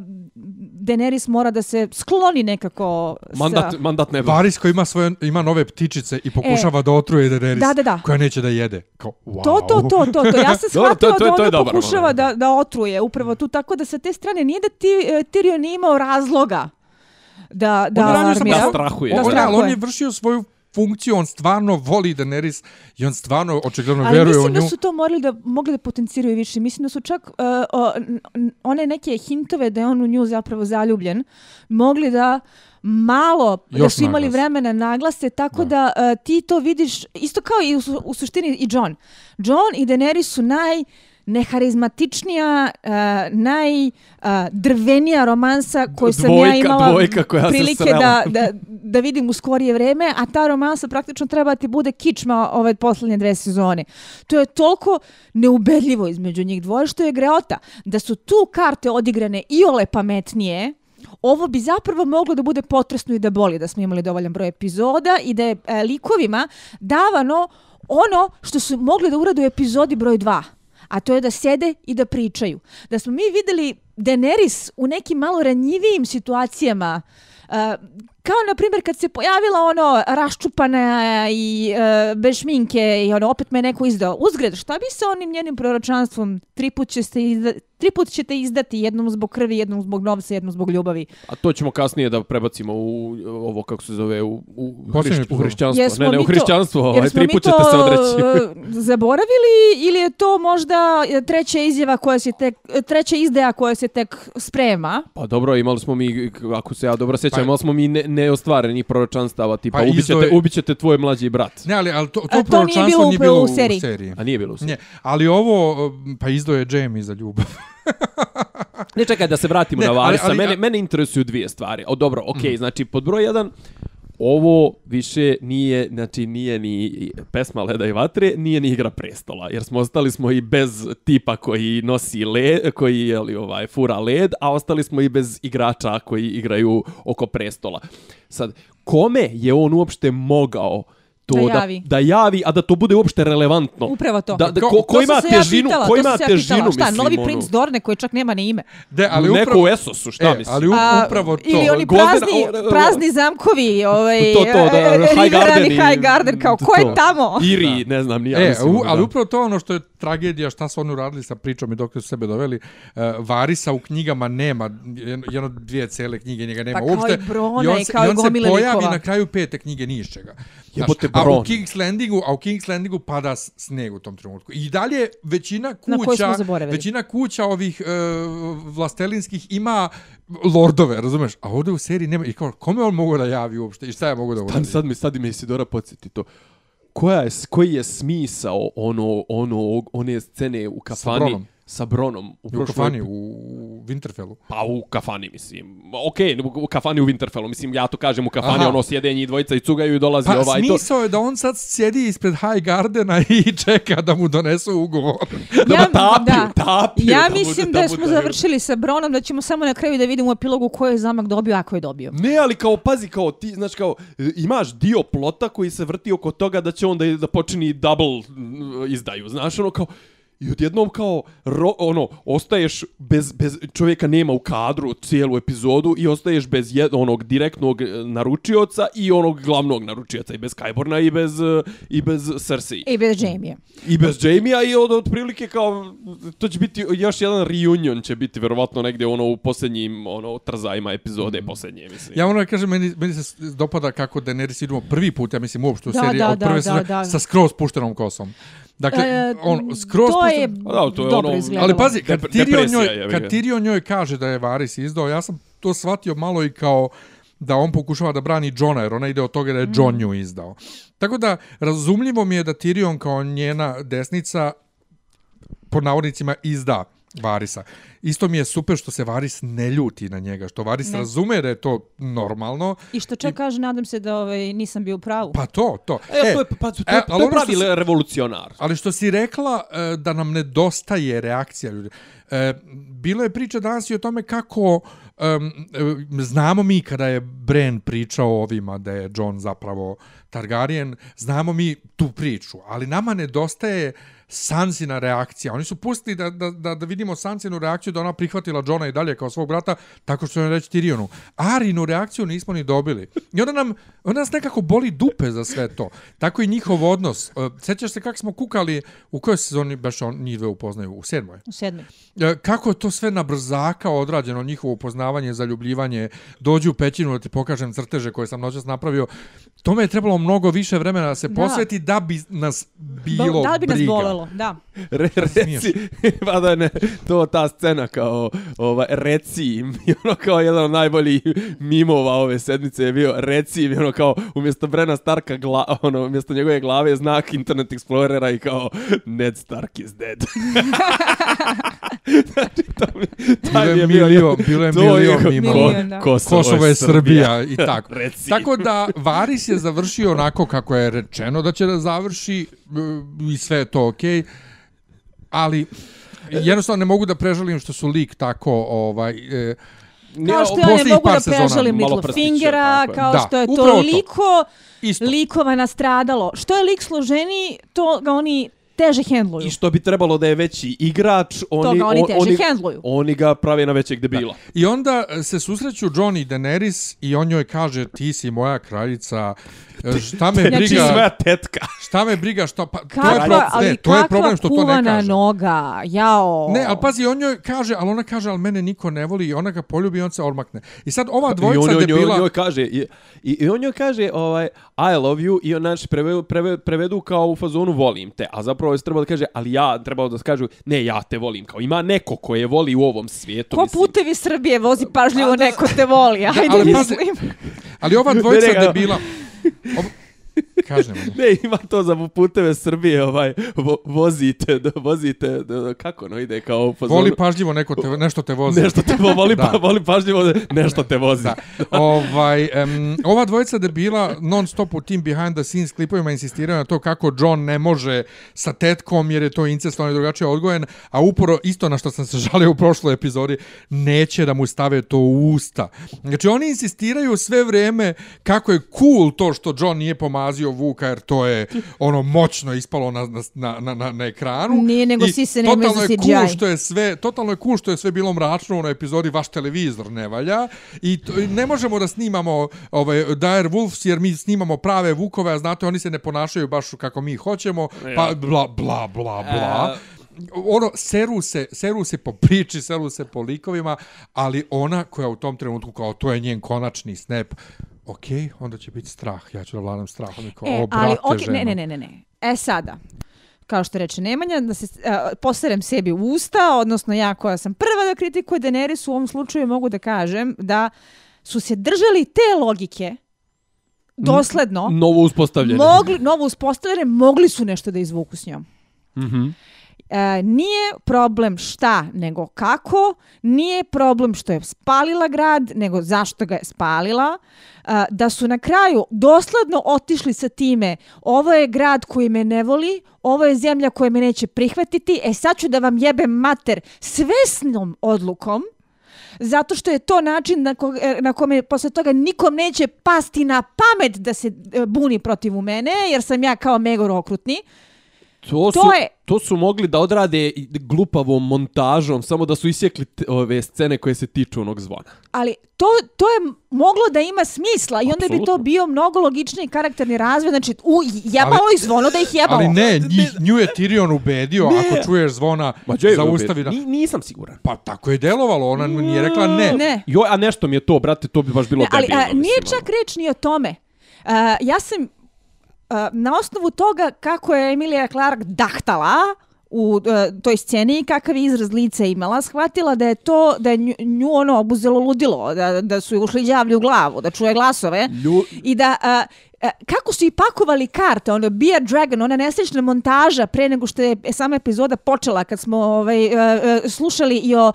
Daenerys mora da se skloni nekako Mandat, sa... mandat neba. Varis koji ima svoje ima nove ptičice i pokušava da otruje Daenerys E. Da, da, da. koja neće da jede. Kao, wow. To, to, to, to, to. Ja *laughs* sam Dobro, to- shvatila to je- da to je ona dobar pokušava da, da otruje upravo tu, tako da sa te strane nije da ti, e, Tyrion nije imao razloga da, da On alarmira. Da strahuje. Da On, strahuje. on je vršio svoju funkciju, on stvarno voli Daenerys i on stvarno očigledno Ali veruje u mislim nju. da su to morali da, mogli da potenciraju više. Mislim da su čak uh, o, one neke hintove da je on u nju zapravo zaljubljen, mogli da malo, da Još su imali naglase. vremena naglase, tako da, uh, ti to vidiš, isto kao i u, u suštini i John. John i Daenerys su naj neharizmatičnija, uh, najdrvenija romansa koju sam ja Dvojka, imala dvojka koja prilike da, da, da vidim u skorije vreme, a ta romansa praktično treba ti bude kičma ove poslednje dve sezone. To je toliko neubedljivo između njih dvoje što je greota. Da su tu karte odigrane i ole pametnije, ovo bi zapravo moglo da bude potresno i da boli da smo imali dovoljan broj epizoda i da je e, likovima davano ono što su mogli da urade u epizodi broj 2 a to je da sede i da pričaju. Da smo mi videli Daenerys u nekim malo ranjivijim situacijama, uh, kao na primjer kad se pojavila ono raščupana i uh, bez šminke i ono opet me neko izdao. Uzgred, šta bi sa onim njenim proročanstvom? Tri put, će se izda, tri put ćete izdati jednom zbog krvi, jednom zbog novca, jednom zbog ljubavi. A to ćemo kasnije da prebacimo u ovo kako se zove u u, hrišć, u hrišćanstvo. Jesmo Ne, ne, u hrišćanstvo, to- ovaj tri put to, ćete se odreći. e, zaboravili ili je to možda treća izjava koja se tek, treća izdaja koja se tek sprema? Pa dobro, imali smo mi, ako se ja dobro sjećam, Pa- imali smo mi ne, neostvareni proročanstava, tipa Pa ubićete, izdo je- ubićete tvoj mlađi brat. Ne, ali, ali to, A to, to nije proročanstvo bilo nije bilo u u seriji. seriji. A nije bilo sve. Ne, ali ovo, pa izdo je Jamie za ljubav. Ne čekaj da se vratimo Ne, na ali- Varisa. ali- mene, mene interesuju dvije stvari. O, dobro, okej, znači pod broj jedan, ovo više nije, znači nije ni pesma Leda i vatre, nije ni igra prestola, jer smo ostali smo i bez tipa koji nosi led, koji je li ovaj fura led, a ostali smo i bez igrača koji igraju oko prestola. Sad, kome je on uopšte mogao to Da da, javi. da javi, a da to bude uopšte relevantno. Upravo to. Da, da, Ko- ko, To ima ja težinu, pitala, ko ima ja težinu, pitala. Šta, mislim, novi ono. princ Dorne koji čak nema ni ime. De, ali Neko upravo, u Esosu, šta e, mislim? ali upravo to. Ili oni prazni, o- o- prazni zamkovi, ovaj, To, to, da, e, High Riverrun Garden High Garden, kao, ko je tamo? Iri, ne znam, ni ja E, mislim. ali da. upravo to ono što je tragedija, šta su oni uradili sa pričom i dok su sebe doveli. Varisa u knjigama nema, jedno, dvije cele knjige njega nema Pa kao uopšte. i Brona I on i se, kao i on se gomile pojavi likova. na kraju pete knjige ni iz čega. Znaš, Jebote, a u. King's Landingu, a u King's Landingu pada sneg u tom trenutku. I dalje većina kuća, većina kuća ovih uh, vlastelinskih ima lordove, razumeš? A ovdje u seriji nema. I kao, kome on mogu da javi uopšte? I šta ja mogu da uradim? Sad, sad mi, sad mi Isidora podsjeti to. Koja je, koji je smisao ono, ono, one scene u kafani Bronom. Sa Bronom? U, U kafani, u Winterfellu. Pa u kafani, mislim. Okej, u, u kafani u Winterfellu, mislim, ja to kažem u kafani, Aha. ono, sjede njih dvojica i cugaju i dolazi Pa ovaj to. smisao je da on sad sjedi ispred High Gardena *laughs* i čeka da mu donesu ugovor. *laughs* Da Ja- tapiju, da. tapiju. Ja da mislim da, da smo bude- završili sa Bronom, da ćemo samo na kraju da vidimo u epilogu ko je zamak dobio, ako je dobio. Ne, ali kao, pazi, kao ti, znači kao, e, imaš dio plota koji se vrti oko toga da će on da, da počini double izdaju, znaš, ono kao, I odjednom kao, ro, ono, ostaješ bez, bez, čovjeka nema u kadru cijelu epizodu i ostaješ bez jed, onog direktnog e, naručioca i onog glavnog naručioca i bez Kajborna i bez, e, i bez Cersei. I bez Jamie. I bez Jamie-a i od, otprilike kao, to će biti još jedan reunion će biti verovatno negdje ono u posljednjim ono, trzajima epizode posljednje, mislim. Ja ono da kažem, meni, meni se dopada kako Daenerys idemo prvi put, ja mislim uopšte u Da, seriji, da, od prve da, sezone, da, da. sa skroz puštenom kosom. Dakle, E, on skroz to je, pušten- Pa da, to je dobro ono- izgledalo. Ali pazi, kad Dep- Tyrion, njoj, je, kad. Tyrion njoj kaže da je Varys izdao, ja sam to shvatio malo i kao da on pokušava da brani Johna, jer ona ide od toga da je John nju izdao. Tako da, razumljivo mi je da Tyrion kao njena desnica pod navodnicima izda Varisa. Isto mi je super što se Varis ne ljuti na njega, što Varis Ne. razume da je to normalno. I što čak kaže, nadam se da ovaj, nisam bio u pravu. Pa to, to. E, to je, pa, to, e, to je ono pravi si- revolucionar. Ali što si rekla e, da nam nedostaje reakcija ljudi. E, bilo je priča danas i o tome kako e, znamo mi kada je Bran pričao o ovima da je John zapravo Targaryen, znamo mi tu priču, ali nama nedostaje Sansina reakcija. Oni su pustili da, da, da, da vidimo Sansinu reakciju da ona prihvatila Johna i dalje kao svog brata, tako što je reći Tyrionu. Arinu reakciju nismo ni dobili. I onda nam, onda nas nekako boli dupe za sve to. Tako i njihov odnos. E, Sjećaš se kako smo kukali, u kojoj sezoni baš on njih dve upoznaju? U sedmoj. U sedmi. E, Kako je to sve na brzaka odrađeno, njihovo upoznavanje, zaljubljivanje, dođu u pećinu da ti pokažem crteže koje sam noćas napravio. Tome je trebalo mnogo više vremena da se Da. posveti da bi nas bilo da li bi nas briga. Bolelo? Da. Re, Razumiješ? reci, *laughs* pa da ne, to ta scena kao, ovaj, reci im, *laughs* i ono kao jedan od najboljih mimova ove sedmice je bio reci im, i ono kao, umjesto Brena Starka, gla, *laughs* ono, umjesto njegove glave je znak Internet Explorera i kao, Ned Stark is dead. znači, to mi, taj je je bio, milion, bilo je milion ko- mimova. Milion, da. Kosovo, Kosovo je Srbija i tako. Reci. Tako da Varis je završio onako kako je rečeno da će da završi i sve je to okej. Ali jednostavno ne mogu da prežalim što su lik tako ovaj e, Nije, Kao što ja ne mogu da malo Littlefingera, kao Da, što je to. toliko isto. likova nastradalo. Što je lik složeniji, to ga oni teže hendluju. I što bi trebalo da je veći igrač, oni, ga oni on- teže oni, hendluju. oni ga prave na većeg debila. I onda se susreću John i Daenerys i on joj kaže ti si moja kraljica, e, šta me Znači- Ti briga, svoja tetka. šta me briga, što pa to je, Kakva, pro, ali ne, to je problem kakva što to ne kaže. noga, jao. Ne, ali pazi, on joj kaže, ali ona kaže, ali mene niko ne voli i ona ga poljubi i on se odmakne. I sad ova I on, dvojica on, debila... on, njoj kaže, i, i, i on joj kaže, ovaj, I love you, i on znači prevedu, prevedu, prevedu kao u fazonu volim te, a zapravo je trebalo da kaže, ali ja, trebalo da kažu, ne, ja te volim, kao ima neko ko je voli u ovom svijetu. Ko mislim. putevi Srbije vozi pažljivo, neko te voli. Ajde, ali *laughs* mislim. Ali ova dvojica Ne, ne, debila... Kažem. *laughs* Ne, ima to za puteve Srbije, ovaj, vo, vozite, da, vozite, da, kako no ide kao fazonu. Voli pažljivo neko te, nešto te vozi. Nešto te vo- voli, *laughs* Da. pa, voli pažljivo, nešto te vozi. Da. ovaj, um, ova dvojica debila non stop u tim behind the scenes klipovima insistiraju na to kako John ne može sa tetkom jer je to incest, je drugačije odgojen, a uporo isto na što sam se žalio u prošloj epizodi, neće da mu stave to u usta. Znači oni insistiraju sve vrijeme kako je cool to što John nije pomazio Vuka jer to je ono moćno ispalo na, na, na, na, na ekranu. Nije, nego I sise nemaju totalno za je cool što je sve, totalno je cool što je sve bilo mračno u onoj epizodi vaš televizor ne valja i to, i ne možemo da snimamo ovaj Dire Wolves jer mi snimamo prave vukove, a znate oni se ne ponašaju baš kako mi hoćemo, pa bla bla bla bla. ono, seru se, seru se po priči, seru se po likovima, ali ona koja u tom trenutku kao to je njen konačni snap, ok, onda će biti strah, ja ću da vladam strahom i kao, E, o, brate, ali, okay, ženo. ne, ne, ne, ne. E sada, kao što reče Nemanja, da se uh, poserem sebi u usta, odnosno ja koja sam prva da kritikuje Daenerys u ovom slučaju mogu da kažem da su se držali te logike dosledno, Novo uspostavljene. mogli, novo uspostavljene, mogli su nešto da izvuku s njom. Mhm. E, nije problem šta, nego kako. Nije problem što je spalila grad, nego zašto ga je spalila. E, da su na kraju dosledno otišli sa time ovo je grad koji me ne voli, ovo je zemlja koja me neće prihvatiti, e sad ću da vam jebem mater svesnom odlukom, zato što je to način na, ko, e, na kome posle toga nikom neće pasti na pamet da se e, buni protiv u mene, jer sam ja kao megor okrutni. To, To su, je- to su mogli da odrade glupavom montažom, samo da su isjekli te- ove scene koje se tiču onog zvona. Ali to, to je moglo da ima smisla i onda bi to bio mnogo logičniji karakterni razvoj. Znači, u, jebalo Ali- i zvono da ih jebalo. Ali ne, njih, nju je Tyrion ubedio, Ne. ako čuješ zvona, Ma zaustavi na... Ni, nisam siguran. Pa tako je delovalo, ona nije rekla ne. Ne. Joj, a nešto mi je to, brate, to bi baš bilo Ne, ali debilno. a, nije mislim, čak reč ni o tome. A, ja sam na osnovu toga kako je Emilia Clarke dahtala u a, toj sceni i kakav je izraz lica imala, shvatila da je to, da je nju, nju ono obuzelo ludilo, da, da su ušli đavlji u glavu, da čuje glasove. Lju... I da, a, kako su i pakovali karte, ono, Be a Dragon, ona nesrećna montaža pre nego što je sama epizoda počela, kad smo ovaj, slušali i o,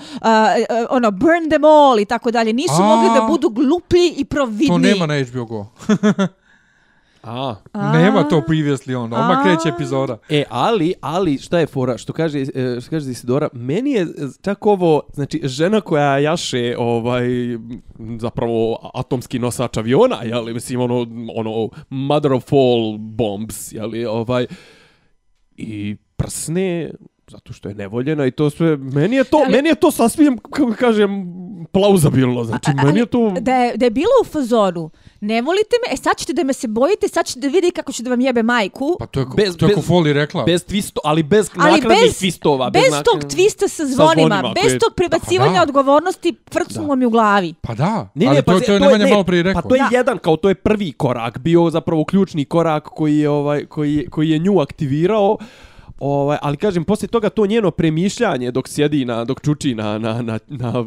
ono, Burn them all i tako dalje, nisu A. mogli da budu gluplji i providni. To nema na HBO Go. *laughs* A, nema to previously on. Odmah kreće epizoda. E, ali, ali, šta je fora, što kaže, e, što kaže Isidora, meni je čak ovo, znači, žena koja jaše, ovaj, zapravo, atomski nosač aviona, jeli, mislim, ono, ono, mother of all bombs, jeli, ovaj, i prsne zato što je nevoljena i to sve meni je to Ali- meni je to sasvim kako kažem plauzabilno znači A- meni je to da je, da je bilo u fazonu, ne volite me, e sad ćete da me se bojite, sad ćete da vidi kako ću da vam jebe majku. Pa to je, ko- Bez- to je ko bez- Foli rekla. bez twisto ali bez Ali bez, twistova bez naknad- tog twista sa zvonima, zvonima bez koje- tog prebacivanja Da. odgovornosti, frcnulo mi u glavi. Pa da, Ne, ali ne, to, pa to je to Nemanja ne, malo prije rekao. Pa to je Da. jedan, kao to je prvi korak, bio zapravo ključni korak koji je, ovaj, koji, je- koji je nju aktivirao. Ovaj, ali kažem, poslije toga to njeno premišljanje dok sjedi na, dok čuči na, na, na, na,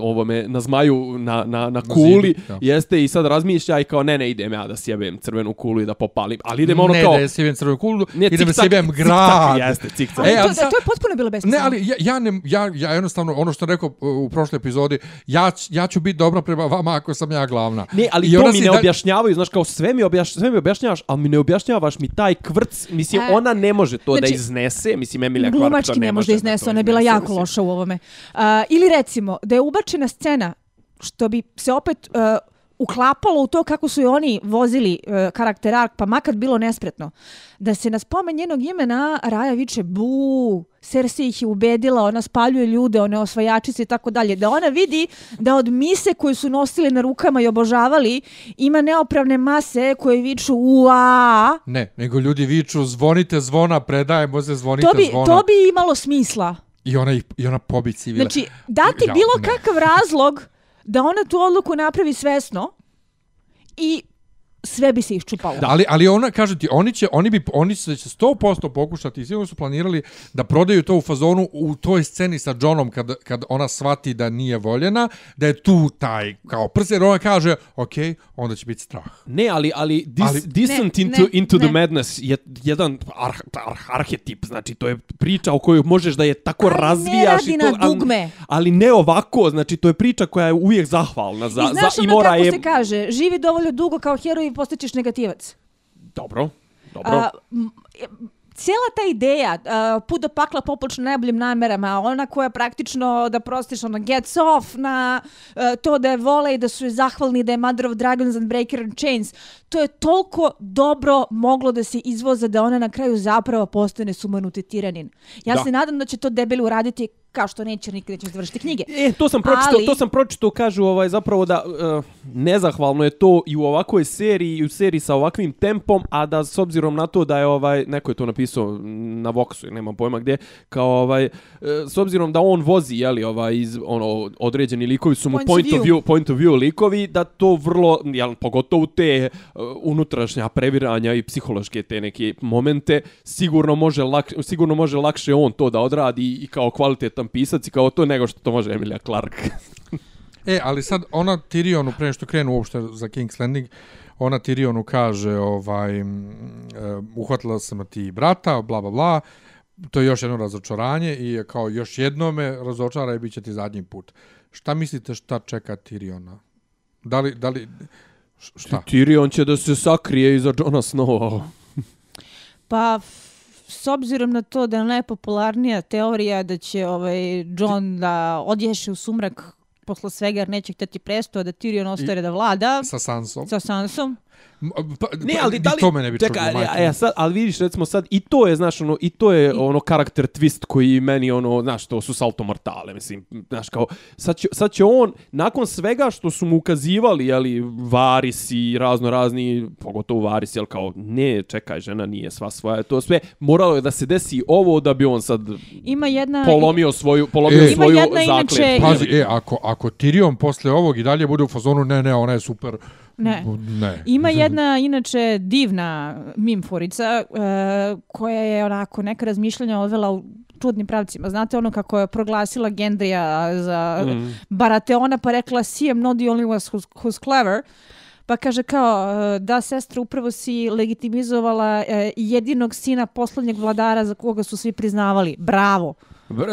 ovome, na zmaju, na, na, na kuli, zidu, da. jeste i sad razmišlja i kao ne, ne, idem ja da sjebem crvenu kulu i da popalim. Ali idem ono ne kao... da je sjebem crvenu kulu, Ne, idem da sjebem grad. Jeste, cik Ali E, to, da, sad- to je potpuno bilo Ne, besmisleno. ali ja, ja, ne, ja, ja jednostavno, ono što sam rekao uh, u prošloj epizodi, ja, ja ću biti dobra prema vama ako sam ja glavna. Ne, ali I to ona mi ne da- objašnjavaju, znaš, kao sve mi, objaš, sve mi objašnjavaš, ali mi ne objašnjavaš mi taj kvrc, mislim, E, ona ne može to da znači, iznese, mislim, Emilija Clarke to Glumački ne ne može da iznese, ona je bila iznese, jako mislim. loša u ovome. Uh, ili recimo, da je ubačena scena, što bi se opet uh, uklapalo u to kako su i oni vozili uh, karakter Ark, pa makar bilo nespretno, da se na spomen njenog imena Raja viče bu, Cersei ih je ubedila, ona spaljuje ljude, one osvajačice i tako dalje, da ona vidi da od mise koje su nosili na rukama i obožavali ima neopravne mase koje viču ua, Ne, nego ljudi viču, zvonite zvona, predajemo se, zvonite to bi, zvona. to bi imalo smisla. I ona, I ona pobi civile. Znači, dati Ja, bilo ne. kakav razlog da ona tu odluku napravi svesno i sve bi se iščupalo. Da, ali, ali ona, kaže ti, oni će, oni bi, oni će 100% pokušati i sigurno su planirali da prodaju to u fazonu u toj sceni sa Johnom kad, kad ona shvati da nije voljena, da je tu taj kao prs, jer ona kaže, ok, onda će biti strah. Ne, ali ali, dis, Ali- Descent Ne, into, ne, into the ne. Madness je jedan arh, arh, arhetip, znači to je priča o kojoj možeš da je tako Ali ne razvijaš radi i to, na dugme. Ali, ali ne ovako, znači to je priča koja je uvijek zahvalna za, I znaš za i ono kako je se kaže, živi dovoljno dugo kao heroj postaćeš negativac. dobro. Dobro. A, cijela ta ideja, uh, put do pakla popočno najboljim namerama, ona koja praktično, da prostiš, ona gets off na uh, to da je vole i da su je zahvalni da je Mother of Dragons and Breaker and Chains, to je toliko dobro moglo da se izvoza da ona na kraju zapravo postane sumanuti tiranin. Ja Da. se nadam da će to debeli uraditi kao što neće nikad neće završiti knjige. E, to sam pročitao, Ali- to sam pročitao, kažu ovaj zapravo da uh, nezahvalno je to i u ovakvoj seriji i u seriji sa ovakvim tempom, a da s obzirom na to da je ovaj neko je to napisao na Voxu, nemam pojma gdje, kao ovaj uh, s obzirom da on vozi je li ovaj iz ono određeni likovi su mu Points of point of view. view point of view likovi da to vrlo jel pogotovo te uh, unutrašnja previranja i psihološke te neke momente sigurno može lak, sigurno može lakše on to da odradi i kao kvalitetan pisac i kao to nego što to može Emilia Clarke. *laughs* E, ali sad ona Tyrionu, pre što krenu uopšte za King's Landing, ona Tyrionu kaže, ovaj, e, uhvatila sam ti brata, bla, bla, bla, to je još jedno razočaranje i je kao još jedno me razočara i bit će ti zadnji put. Šta mislite šta čeka Tyriona? Da li, da li, šta? Tyrion će da se sakrije iza Jona Snowa. Pa, f- s obzirom na to da je najpopularnija teorija da će ovaj John da odješe u sumrak posle svega jer neće htjeti presto, da Tyrion ostane da vlada Sa Sansom? sa Sansom. Pa, Ne, pa, ali da li... to mene bi Čekaj, čudilo, ali, majke a, mi. a, sad, ali vidiš, recimo sad, i to je, znaš, ono, i to je ono karakter twist koji meni, ono, znaš, to su salto mortale, mislim, znaš, kao, sad će, sad će on, nakon svega što su mu ukazivali, jeli, varis i razno razni, pogotovo varis, jel, kao, ne, čekaj, žena nije sva svoja, to sve, moralo je da se desi ovo da bi on sad Ima jedna... polomio svoju, polomio E. Svoju inače, Pazi, e, ako, ako Tyrion posle ovog i dalje bude u fazonu, ne, ne, ona je super. Ne. Ne. Ima jedna, inače, divna mimforica uh, koja je onako neka razmišljanja odvela u čudnim pravcima. Znate ono kako je proglasila Gendrija za Mm. Barateona pa rekla si am not the only one who's, who's clever. Pa kaže kao, uh, da sestra, upravo si legitimizovala uh, jedinog sina poslednjeg vladara za koga su svi priznavali. Bravo.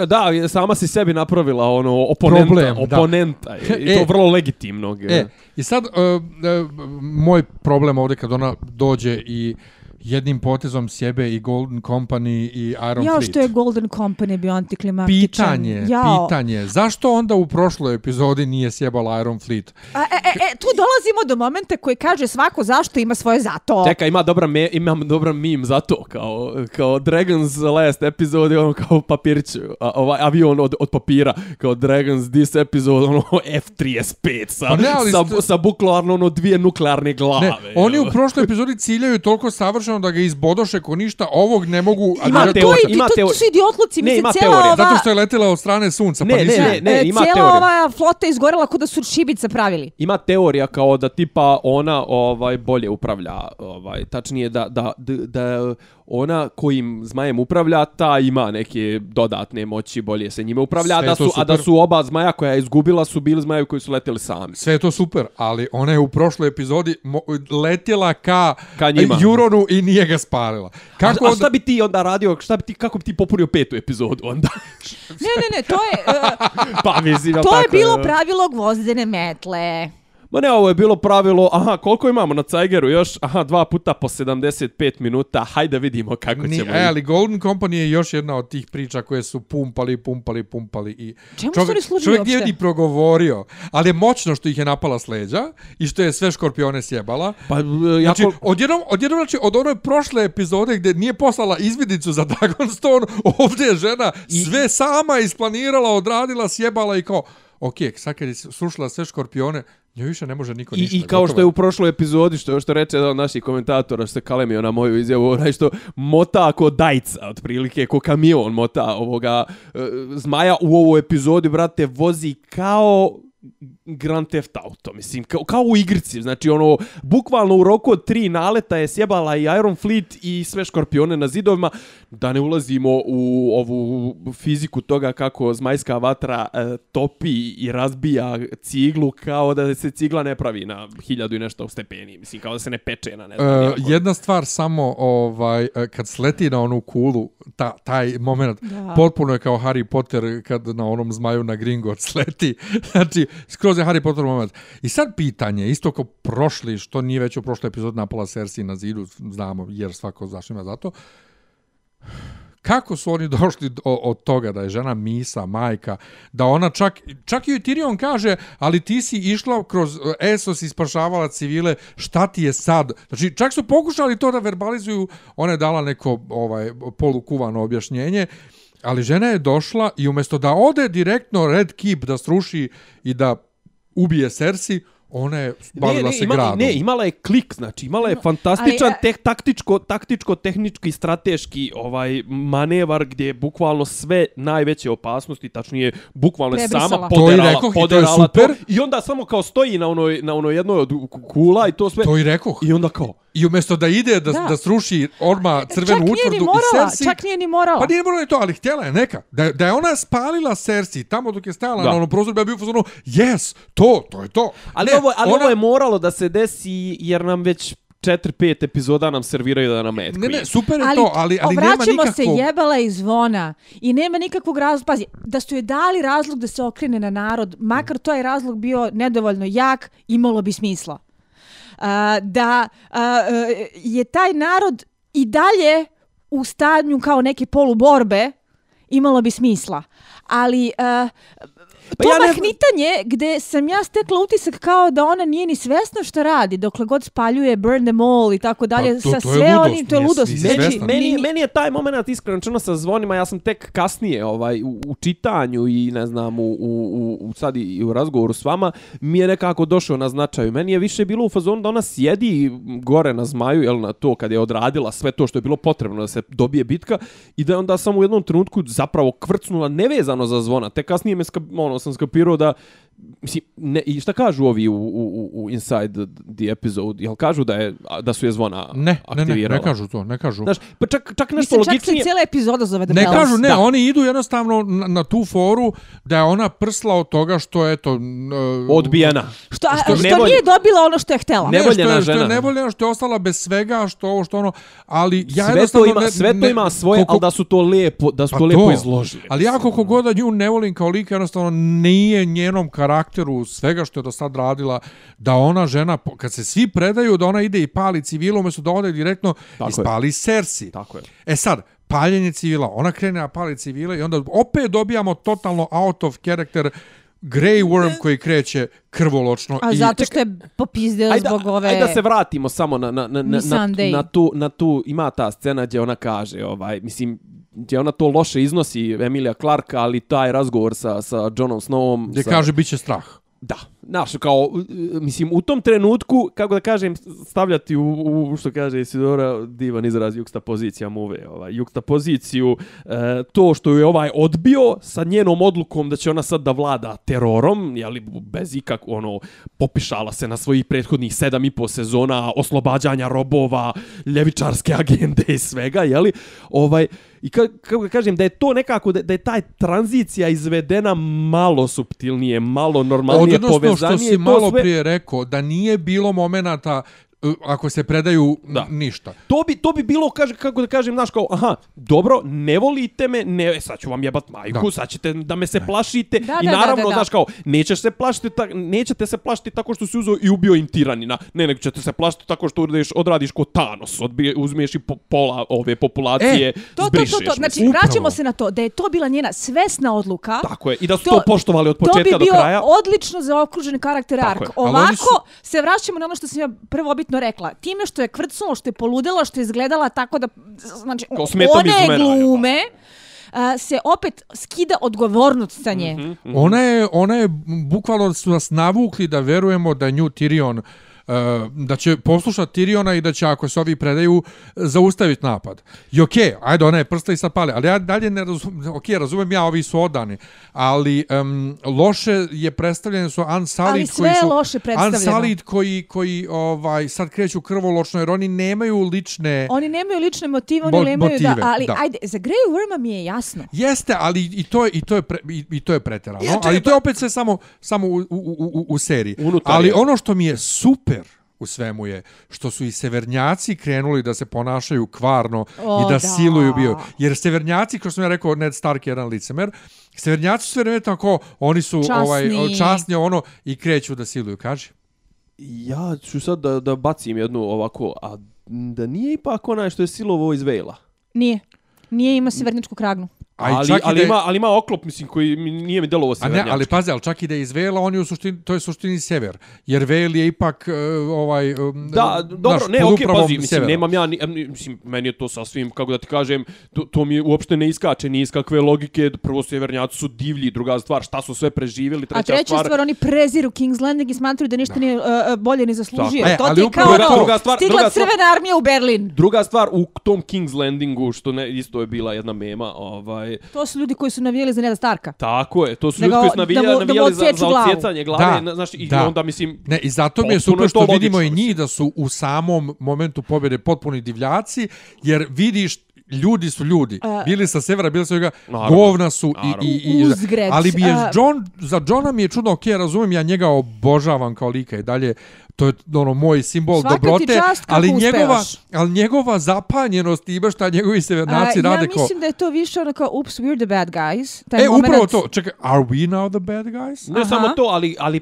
Da, sama si sebi napravila ono oponenta, Problem, da. oponenta i *laughs* E. to vrlo legitimnog. E, i sad, uh, uh, moj problem ovdje kad ona dođe i jednim potezom sjebe i Golden Company i Iron Jao Fleet. što je Golden Company bio antiklimaktičan. Pitanje, Jao. pitanje. Zašto onda u prošloj epizodi nije sjebala Iron Fleet? A, e, e, e, tu dolazimo do momenta koji kaže svako zašto ima svoje zato. Čekaj, ima dobra me, imam dobra meme za to, kao, kao Dragon's last episode, ono kao papirić, a, ovaj avion od, od papira, kao Dragon's this episode, ono F-35 sa, Pa ne, ali sa, st- sa buklearno ono dvije nuklearne glave. Ne, oni u prošloj epizodi ciljaju toliko savršeno da ga izbodoše ko ništa, ovog ne mogu... Ima vjerojatno- teorija, to, ima to, to teorija. su idiotluci, Ne, mislim, ima cijela teorija, ova... Zato što je letela od strane sunca, pa Ne, nisu... ne, ne, ne, e, ima cijela teorija. ova flota izgorela kod da su šibica pravili. Ima teorija kao da tipa ona ovaj bolje upravlja, ovaj tačnije da da da, da ona kojim zmajem upravlja, ta ima neke dodatne moći, bolje se njime upravlja, Sve da je to su a da su oba zmaja koja je izgubila su bili zmajevi koji su leteli sami. Sve je to super, ali ona je u prošloj epizodi letjela ka, Ka njima. Juronu i nije ga spalila. Kako a, a onda- šta bi ti onda radio, šta bi ti, kako bi ti popunio petu epizodu onda? Ne, ne, ne, to je, uh, *laughs* pa mislim, to je tako, bilo evo. pravilo gvozdene metle. Ma ne, ovo je bilo pravilo, aha, koliko imamo na Cajgeru još? Aha, dva puta po 75 minuta, hajde vidimo kako Ni, ćemo. e, ali Golden Company je još jedna od tih priča koje su pumpali, pumpali, pumpali i Čemu su oni služili čovjek nije ni progovorio, ali je moćno što ih je napala s leđa i što je sve škorpione sjebala. Pa, e, Znači, jako... odjednom, odjednom, znači, od one prošle epizode gdje nije poslala izvidicu za *laughs* Dragonstone, ovdje je žena I- sve sama isplanirala, odradila, sjebala i kao, ok, sad kad je srušila sve škorpione, njoj više ne može niko I, ništa. I kao što je u prošloj epizodi, što, što reče jedan od naših komentatora, što se kalemio na moju izjavu, onaj što mota ako dajca, otprilike, ko kamion mota ovoga e, zmaja u ovoj epizodi, brate, vozi kao Grand Theft Auto, mislim, kao, kao u igrici, znači ono, bukvalno u roku od tri naleta je sjebala i Iron Fleet i sve škorpione na zidovima, da ne ulazimo u ovu fiziku toga kako zmajska vatra e, topi i razbija ciglu kao da se cigla ne pravi na hiljadu i nešto stepeni, mislim, kao da se ne peče na ne znam, E, jedna stvar samo ovaj e, kad sleti na onu kulu ta, taj moment Da. potpuno je kao Harry Potter kad na onom zmaju na Gringotts *laughs* sleti. Znači skroz je Harry Potter moment i sad pitanje isto kao prošli što nije već u prošloj epizod napala Cersei na zidu znamo jer svako zašto ima zato kako su oni *laughs* došli do, od toga da je žena misa, majka, da ona čak, čak i Tyrion kaže, ali ti si išla kroz Esos i spašavala civile, šta ti je sad? Znači, čak su pokušali to da verbalizuju, ona je dala neko ovaj, polukuvano objašnjenje, ali žena je došla i umjesto da ode direktno Red Keep da sruši i da ubije Cersei, ona je bavila se ima, gradom. Ne, imala je klik, znači imala je fantastičan ali, e- tek, taktičko, taktičko, tehnički, strateški ovaj manevar gdje je bukvalno sve najveće opasnosti, tačnije bukvalno je sama To i poderala, rekoh i to je poderala super. to i onda samo kao stoji na onoj, na onoj jednoj od kula i to sve. To i rekoh. I onda kao, I umjesto da ide da, Da. da. sruši orma crvenu utvrdu morala, i Cersei... čak nije ni morala. Pa nije morala ni to, ali htjela je neka. Da, da je ona spalila Cersei tamo dok je stajala Da. na onom prozoru, ja bio fazonu, yes, to, to je to. ali, Ne, ovo, ali ona, ovo je moralo da se desi jer nam već 4-5 epizoda nam serviraju da nam metku. Ne, ne, super je ali, to, ali, ali nema vraćamo nikakvog... se jebala iz zvona i nema nikakvog razloga. Pazi, da su je dali razlog da se okrene na narod, makar to je razlog bio nedovoljno jak, imalo bi smisla. A, da a, e, je taj narod i dalje u stanju kao neke poluborbe, imalo bi smisla. Ali uh, Pa to ja ne- mahnitanje gde sam ja stekla utisak kao da ona nije ni svesna što radi, dokle god spaljuje Burn them all i tako dalje, Pa to- sa sve ludost, onim, to je ludost. nisi Meni, meni, ni- meni je taj moment iskreno sa zvonima, ja sam tek kasnije ovaj, u, u čitanju i ne znam, u, u, u, sad i u razgovoru s vama, mi je nekako došao na značaju. Meni je više bilo u fazonu da ona sjedi gore na zmaju, jel, na to kad je odradila sve to što je bilo potrebno da se dobije bitka i da je onda samo u jednom trenutku zapravo kvrcnula nevezano za zvona. Te kasnije me ono, sam skapirao da Mislim, ne, i šta kažu ovi u, u, u Inside the Episode? Jel kažu da, je, da su je zvona Ne, ne, ne, aktivirala? ne kažu to, ne kažu. Znaš, pa čak, čak nešto Mislim, čak se logičnije... cijela epizoda zove The Ne Bells. kažu, ne, Da. oni idu jednostavno na, na tu foru da je ona prsla od toga što je to... Odbijena. Što, a, Što što, nevolj- nije dobila ono što je htjela. Ne- Ne, Nevoljena što je, što žena. je nevoljena, što je ostala bez svega, što ovo, što ono, ali ja sve to jednostavno ima, ne, sve to ne- ima svoje, koliko- ali da su to lepo, da su Pa to lepo izložili. Ali ja koliko god da nju ne volim kao lika, jednostavno nije njenom karakteru, svega što je do sad radila, da ona žena, kad se svi predaju, da ona ide i pali civila, umjesto da ode direktno Tako i je. spali Cersei. Tako je. E sad, paljenje civila, ona krene na pali civile i onda opet dobijamo totalno out of character Grey Worm koji kreće krvoločno. A i, zato što je popizdeo zbog ove... ajde da se vratimo samo na, na, na, na, na, na, tu, na tu, ima ta scena gdje ona kaže, ovaj, mislim, gdje ona to loše iznosi, Emilia Clarke, ali taj razgovor sa, sa Johnom Snowom... gdje sa, kaže bit će strah. Da, znaš, kao, mislim, u tom trenutku, kako da kažem, stavljati u, u što kaže Isidora, divan izraz juksta pozicija muve, ovaj, juksta poziciju, e, to što je ovaj odbio sa njenom odlukom da će ona sad da vlada terorom, jeli, bez ikak, ono, popišala se na svojih prethodnih sedam i po sezona oslobađanja robova, ljevičarske agende i svega, jeli, ovaj, I ka, kako da kažem, da je to nekako, da, da je taj tranzicija izvedena malo subtilnije, malo normalnije, Odnosno povezanije. što si malo sve- prije rekao, da nije bilo momenata ako se predaju Da. da. ništa. To bi, to bi bilo, kaže, kako da kažem, znaš, kao, aha, dobro, ne volite me, ne, e, sad ću vam jebat majku, Da. sad ćete da me se plašite. Da, I da, da, naravno, da, da. znaš, kao, nećeš se plašiti, ta, nećete se plašiti tako što si uzeo i ubio im tiranina. Ne, nego ćete se plašiti tako što uradeš, odradiš ko Thanos, odbije, uzmeš i po, pola ove populacije, E, To, to, to, zbrišeš. to. Znači, mislim. vraćamo se na to da je to bila njena svesna odluka. Tako je, i da su to, To- poštovali od To početka bi bio do kraja. odlično zaokružen karakter Tako ark. je. Ali Ovako su- se vraćamo na ono što sam ja prvobitno rekla. Time što je kvrcnulo, što je poludela, što je izgledala tako da... Znači, one glume a, se opet skida odgovornost sa nje. Mhm. Ona je, ona je, bukvalno su nas navukli da verujemo da nju Tyrion uh, da će poslušati Tyriona i da će, ako se ovi predaju, zaustaviti napad. I okej, okay, ajde, ona je prsta i sad pali, ali ja dalje ne razumem, okej, okay, razumem ja, ovi su odani, ali um, loše je predstavljene su Unsullied Ali sve koji je su... loše predstavljeno. Unsullied koji, koji ovaj, sad kreću krvoločno, jer oni nemaju lične... Oni nemaju lične motive, oni nemaju da... motive, Ali, da. ajde, za Grey Worma mi je jasno. Jeste, ali i to je i to je pre, i, i to je preterano. Ja, ali to je opet sve samo samo u, u, u, u seriji. Unutar ali je. ono što mi je super u svemu je što su i severnjaci krenuli da se ponašaju kvarno O, i da, da. siluju bio. Jer severnjaci, kao što sam ja rekao, Ned Stark je jedan licemer, severnjaci su sve vreme tako, oni su Časni. ovaj časni ono i kreću da siluju, kaži. Ja ću sad da, da bacim jednu ovako, a da nije ipak onaj što je silovo iz Vejla. Nije. Nije ima severničku kragnu. A ali, čak ali, da je- ima, ali ima oklop, mislim, koji mi nije mi delovo A ne, ali pazi, ali čak i da je iz Vela, on je u suštini, to je suštini sever. Jer Vel je ipak uh, ovaj... Um, Da, dobro, znaš, ne, okej, upravom pazi, mislim, severa. nemam ja, ni, mislim, meni je to sasvim, kako da ti kažem, to, to mi uopšte ne iskače ni iz kakve logike, prvo severnjaci su divlji, druga stvar, šta su sve preživjeli, treća, A treća stvar, oni preziru King's Landing i smatruju da ništa nije uh, bolje ni zaslužio. Tako. E, to ali ti je upravo kao to. ono, Druga stvar- stigla druga stvar- crvena armija u Berlin. Druga stvar, u tom King's Landingu, što ne, isto je bila jedna mema, ovaj, To su ljudi koji su navijeli za Neda Starka. tako je, to su Da ljudi koji su da navijali, mu- da mu navijali za, odsječu za glavu. odsjecanje glave, na- znaš, i da. onda, mislim, Ne, i zato mi je super što to vidimo i njih da su u samom momentu pobjede potpuni divljaci, jer vidiš ljudi su ljudi. A- bili sa severa, bili sa juga, Naravno. govna su i, Naravno. i, i Uzgred, ali bi je a- John, za Johna mi je čudno, ok, razumijem, ja njega obožavam kao lika i dalje, to je ono moj simbol Svaka ti dobrote, čast kako ali njegova, uspevaš. ali njegova zapanjenost i baš šta njegovi severnaci A, rade ja kao... mislim da je to više ono kao, ups, we're the bad guys. Taj E, moment, upravo to. Čekaj, are we now the bad guys? Ne Aha. samo to, ali, ali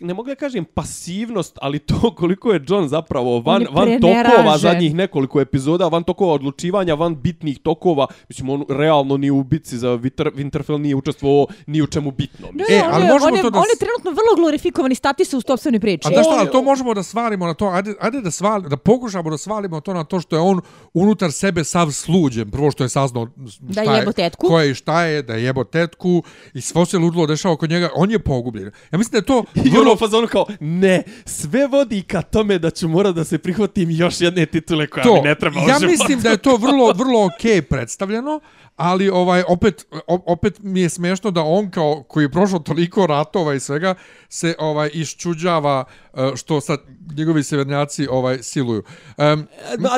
ne mogu da kažem pasivnost, ali to *laughs* koliko je John zapravo van, van tokova zadnjih nekoliko epizoda, van tokova odlučivanja, van bitnih tokova. Mislim, on realno ni u bitci za Winter, Winterfell nije učestvovao ni u čemu bitnom. Ne, E, on ali je- možemo on je, to da On je trenutno vrlo glorifikovani status u stopstvenoj priči. A da šta, On je- to možemo da svalimo na to, ajde, ajde da, sval, da pokušamo da svalimo to na to što je on unutar sebe sav sluđen. Prvo što je saznao Da šta jebo tetku. Ko je i šta je, da je jebo tetku i svo se ludilo dešava kod njega. On je pogubljen. Ja mislim da je to I ono vrlo... fazonu kao, ne, sve vodi ka tome da ću morat da se prihvatim još jedne titule koja to. mi ne treba ja mislim da je to vrlo vrlo okej predstavljeno, ali ovaj opet opet mi je smiješno da on kao koji je prošao toliko ratova i svega se ovaj iščuđava eh, što sad njegovi severnjaci ovaj siluju. Um,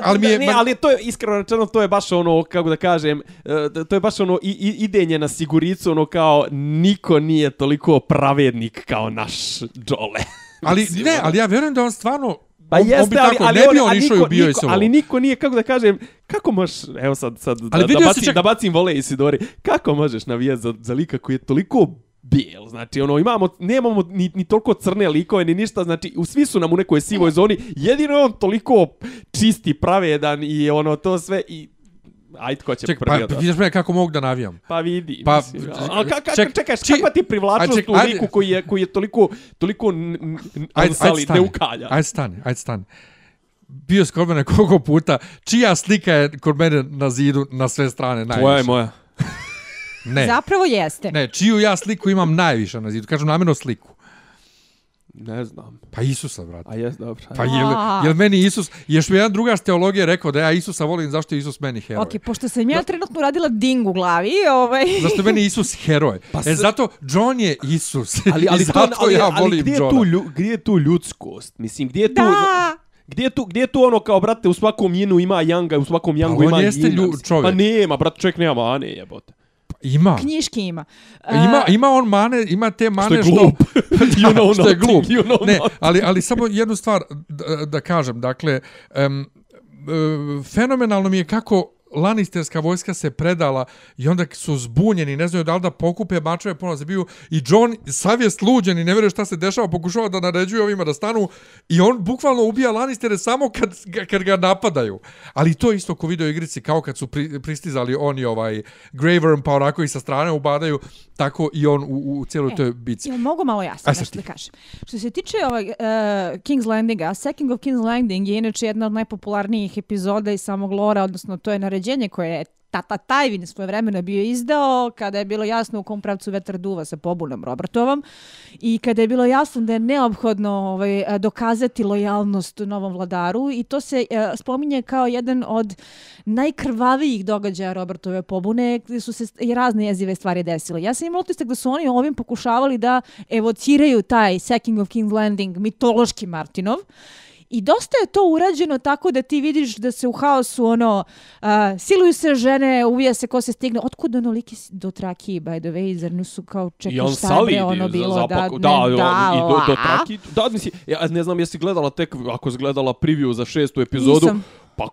ali mi je ne, ali to je iskreno rečeno to je baš ono kako da kažem e, to je baš ono i, i, idenje na siguricu ono kao niko nije toliko pravednik kao naš Jole. *laughs* Ali ne, ono. ali ja vjerujem da on stvarno Pa on, on jeste, bi ali, tako, ali ne bi on, on išao niko, i bio i niko, ali niko nije, kako da kažem, kako možeš, evo sad, sad da, Ali da, bacim, čak- da bacim vole Isidori, kako možeš navijati za, za lika koji je toliko bijel. Znači, ono, imamo, nemamo ni, ni toliko crne likove, ni ništa, znači, u svi su nam u nekoj sivoj zoni, jedino je on toliko čisti, pravedan i ono, to sve, i Ajde, ko će Ček, prvi pa od vas? vidiš me kako mogu da navijam. Pa vidi. Pa, mislim, a, a, ka, ček, čekaj, či- kakva ti je privlačnost ček, u liku koji je, koji je toliko, toliko Ajde, ajde stani. ne ukalja? Ajde stani, ajde stani. Bio si kod mene koliko puta, čija slika je kod mene na zidu na sve strane najviše? Tvoja je moja. Ne, Zapravo jeste. ne, čiju ja sliku imam najviše na zidu? Kažem namjerno sliku. Ne znam. Pa Isusa, brate. A jes, dobro. Pa jel, jel meni Isus, ješ mi jedan drugaš teologije rekao da ja Isusa volim, zašto je Isus meni heroj? Ok, pošto sam ja trenutno radila ding u glavi, ovaj... *laughs* Zašto je meni Isus heroj? Pa e, s- zato John je Isus. ali, ali, *laughs* I zato to, ali, ja ali volim gdje, je Johna. tu, lju, gdje je tu ljudskost? Mislim, gdje je tu... Da! Gdje je, tu, gdje je tu ono kao, brate, u svakom jinu ima janga, u svakom jangu on ima jeste jina. lju- mislim. čovjek. Pa nema, brate, čovjek nema mane, jebote. Ima. Knjiški ima. Ima, A, ima on mane, ima te mane je glup. što, You know što je glup. *laughs* *laughs* you know ne, ali, ali samo jednu stvar da, da kažem. Dakle, um, fenomenalno mi je kako Lannisterska vojska se predala i onda su zbunjeni, ne znaju da li da pokupe mačeve ponovno se biju i John savjest luđen i ne vjeruje šta se dešava, pokušava da naređuje ovima da stanu i on bukvalno ubija Lannistere samo kad, kad ga napadaju. Ali to je isto ko video igrici, kao kad su pri, pristizali oni ovaj Graver pa onako i sa strane ubadaju, tako i on u, u cijeloj toj bici. Jel mogu malo jasno sad nešto ti. da kažem? Što se tiče ovog, uh, King's Landinga, Second of King's Landing je inače jedna od najpopularnijih epizoda iz samog lora, odnosno to je naređenje koje je Tata Tajvin svoje vremena bio izdao kada je bilo jasno u kom pravcu vetar duva sa pobunom Robertovom i kada je bilo jasno da je neophodno ovaj, dokazati lojalnost novom vladaru i to se eh, spominje kao jedan od najkrvavijih događaja Robertove pobune gdje su se i razne jezive stvari desile. Ja sam imala utisak da su oni ovim pokušavali da evociraju taj Sacking of King's Landing mitološki Martinov I dosta je to urađeno tako da ti vidiš da se u haosu ono uh, siluju se žene, uvija se ko se stigne. Otkud onoliki s- do traki, by the way, zar nisu kao čekaj on šta bre ono bilo da, zapaku, ne, da, on- i do, do traki. Da, mislim, ja ne znam jesi gledala tek, ako si gledala preview za šestu epizodu, Nisam. Pa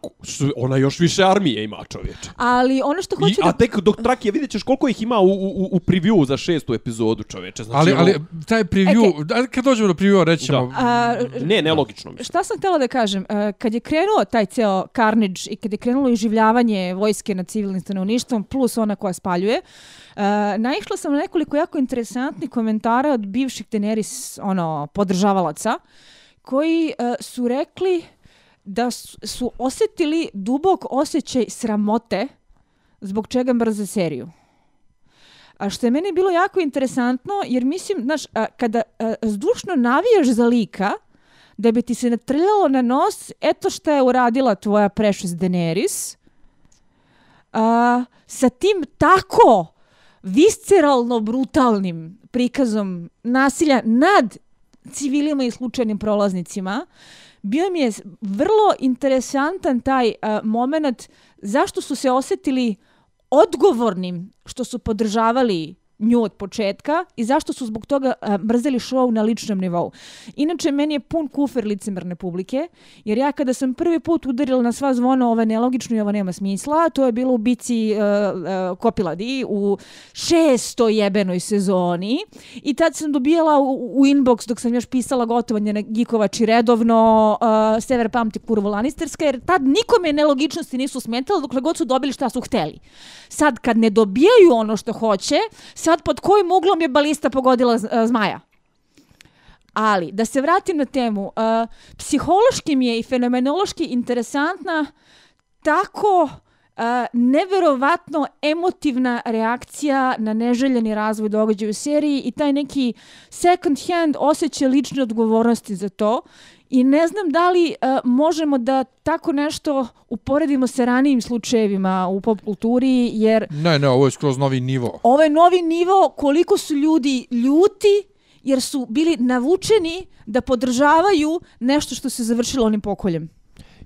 ona još više armije ima čovječe. Ali ono što I, hoću a da... tek dok trakije vidjet ćeš koliko ih ima u, u, u preview za šestu epizodu čovječe. Znači, Ali, ono- ali taj preview, da, kad dođemo do previewa reći ćemo, A, Ne, nelogično mi. Šta sam htjela da kažem? Kad je krenuo taj ceo carnage i kad je krenulo iživljavanje vojske nad civilnim stanovništvom plus ona koja spaljuje, naišla sam na nekoliko jako interesantnih komentara od bivših Daenerys ono, podržavalaca koji su rekli da su, su osjetili dubok osjećaj sramote zbog čega mrze seriju. A što je meni bilo jako interesantno, jer mislim, znaš, a, kada a, zdušno navijaš za lika, da bi ti se natrljalo na nos, eto šta je uradila tvoja precious Daenerys, a, sa tim tako visceralno brutalnim prikazom nasilja nad civilima i slučajnim prolaznicima, bio mi je vrlo interesantan taj uh, moment zašto su se osjetili odgovornim što su podržavali nju od početka i zašto su zbog toga a, mrzeli show na ličnom nivou. Inače, meni je pun kufer licemerne publike, jer ja kada sam prvi put udarila na sva zvona ove nelogično i ovo nema smisla, to je bilo u bici uh, uh, Kopiladi u šestoj jebenoj sezoni i tad sam dobijala u, u inbox dok sam još pisala gotovanje na Gikovači redovno uh, Sever pamti kurvo Lannisterska, jer tad nikome nelogičnosti nisu smetale dokle god su dobili šta su hteli. Sad kad ne dobijaju ono što hoće, sad pod kojim uglom je balista pogodila eh, zmaja? Ali, da se vratim na temu, uh, psihološki mi je i fenomenološki interesantna tako uh, neverovatno emotivna reakcija na neželjeni razvoj događaja u seriji i taj neki second hand osjećaj lične odgovornosti za to. I ne znam da li uh, možemo da tako nešto uporedimo sa ranijim slučajevima u pop kulturi, jer ne, ne, ovo je skroz novi nivo. ovo je novi nivo koliko su ljudi ljuti jer su bili navučeni da podržavaju nešto što se završilo onim pokoljem.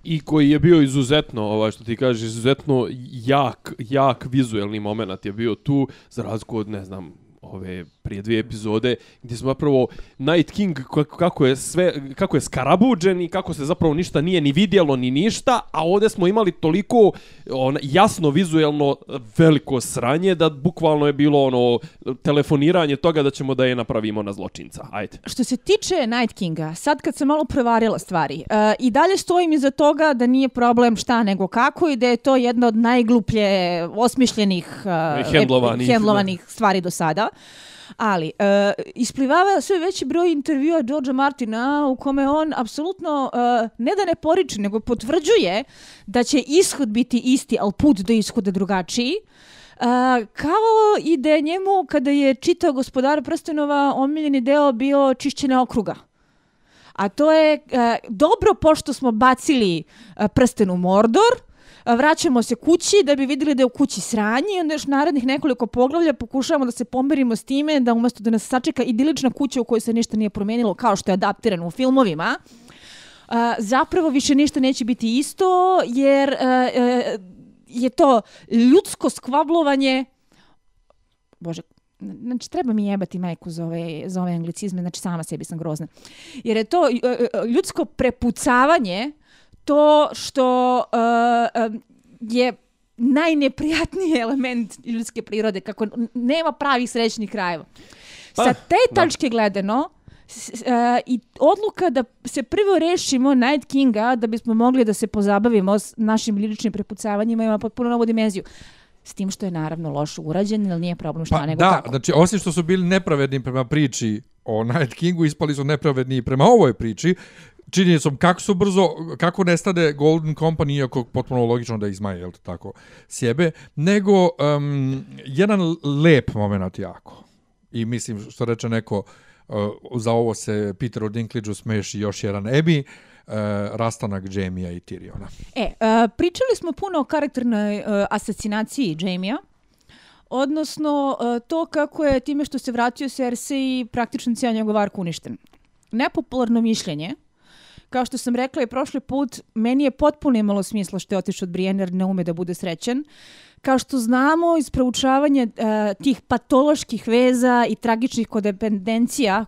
I koji je bio izuzetno, ovaj što ti kažeš, izuzetno jak, jak vizuelni moment je bio tu, za razliku od, ne znam, ove prije dvije epizode, gdje smo zapravo Night King kako- je sve, kako je skarabuđen i kako se zapravo ništa nije ni vidjelo ni ništa, a ovdje smo imali toliko on, jasno vizuelno veliko sranje da bukvalno je bilo ono telefoniranje toga da ćemo da je napravimo na zločinca. Ajde. Što se tiče Night Kinga, sad kad sam malo prevarila stvari, uh, i dalje stojim iza toga da nije problem šta nego kako i da je to jedna od najgluplje osmišljenih uh, Hendlovanih, hendlovanih stvari do sada. Ali, e, isplivava sve veći broj intervjua Georgea Martina u kome on apsolutno e, ne da ne poriče, nego potvrđuje da će ishod biti isti, ali put do ishoda drugačiji. Uh, kao i da je njemu, kada je čitao gospodara prstenova, omiljeni deo bio čišćenje okruga. A to je uh, dobro pošto smo bacili uh, prsten u Mordor, vraćamo se kući da bi vidjeli da je u kući sranje i onda još narednih nekoliko poglavlja pokušavamo da se pomerimo s time da umjesto da nas sačeka idilična kuća u kojoj se ništa nije promijenilo kao što je adaptirano u filmovima, a, zapravo više ništa neće biti isto jer a, a, je to ljudsko skvablovanje Bože, znači treba mi jebati majku za ove, za ove anglicizme, znači sama sebi sam grozna. Jer je to e, e, ljudsko prepucavanje to što uh, uh, je najneprijatniji element ljudske prirode, kako nema pravih srećnih krajeva. Pa, Sa te tačke gledano, s- e, i odluka da se prvo rešimo Night Kinga da bismo mogli da se pozabavimo s našim liričnim prepucavanjima ima potpuno novu dimenziju. S tim što je naravno loše urađen, jer nije problem šta Pa nego da, kako. znači osim što su bili nepravedni prema priči o Night Kingu, ispali su nepravedni prema ovoj priči. Činjenicom kako su brzo, kako nestade Golden Company, iako potpuno logično da izmaje, jel to tako, sjebe, nego um, jedan lep moment jako. I mislim, što reče neko, uh, za ovo se Peteru Dinklageu smeši još jedan Ebi, uh, e, rastanak Jamie-a i Tyriona. E, uh, pričali smo puno o karakternoj uh, asasinaciji Jamie-a, odnosno uh, to kako je time što se vratio Cersei praktično cijel njegov ark uništen. Nepopularno mišljenje, kao što sam rekla i prošli put, meni je potpuno imalo smisla što je otišao od Brijena jer ne ume da bude srećen. Kao što znamo iz proučavanja uh, tih patoloških veza i tragičnih kodependencija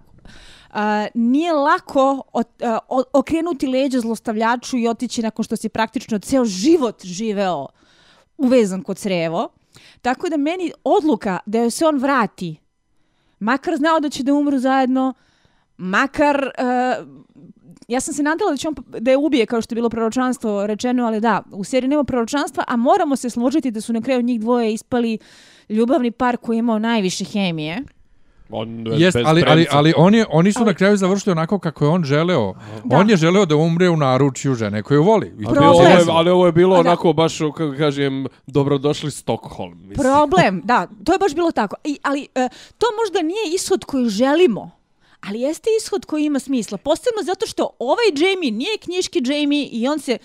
Uh, nije lako ot, uh, okrenuti leđa zlostavljaču i otići nakon što si praktično ceo život živeo uvezan kod crevo. Tako da meni odluka da joj se on vrati, makar znao da će da umru zajedno, makar... Uh, ja sam se nadala da će on da je ubije kao što je bilo proročanstvo rečeno, ali da, u seriji nema proročanstva, a moramo se složiti da su na kraju njih dvoje ispali ljubavni par koji je imao najviše hemije. On, Jest, bez ali, ali, premca. ali on je, oni su Ali- na kraju završili onako kako je on želeo. Da. On je želeo da umre u naručju žene koju voli. I to Ali je ovo, je, ali ovo je bilo A da. onako baš, kako kažem, dobrodošli Stockholm. Mislim. Problem, da, to je baš bilo tako. I, ali e, to možda nije ishod koji želimo, ali jeste ishod koji ima smisla. Posebno zato što ovaj Jamie nije knjiški Jamie i on se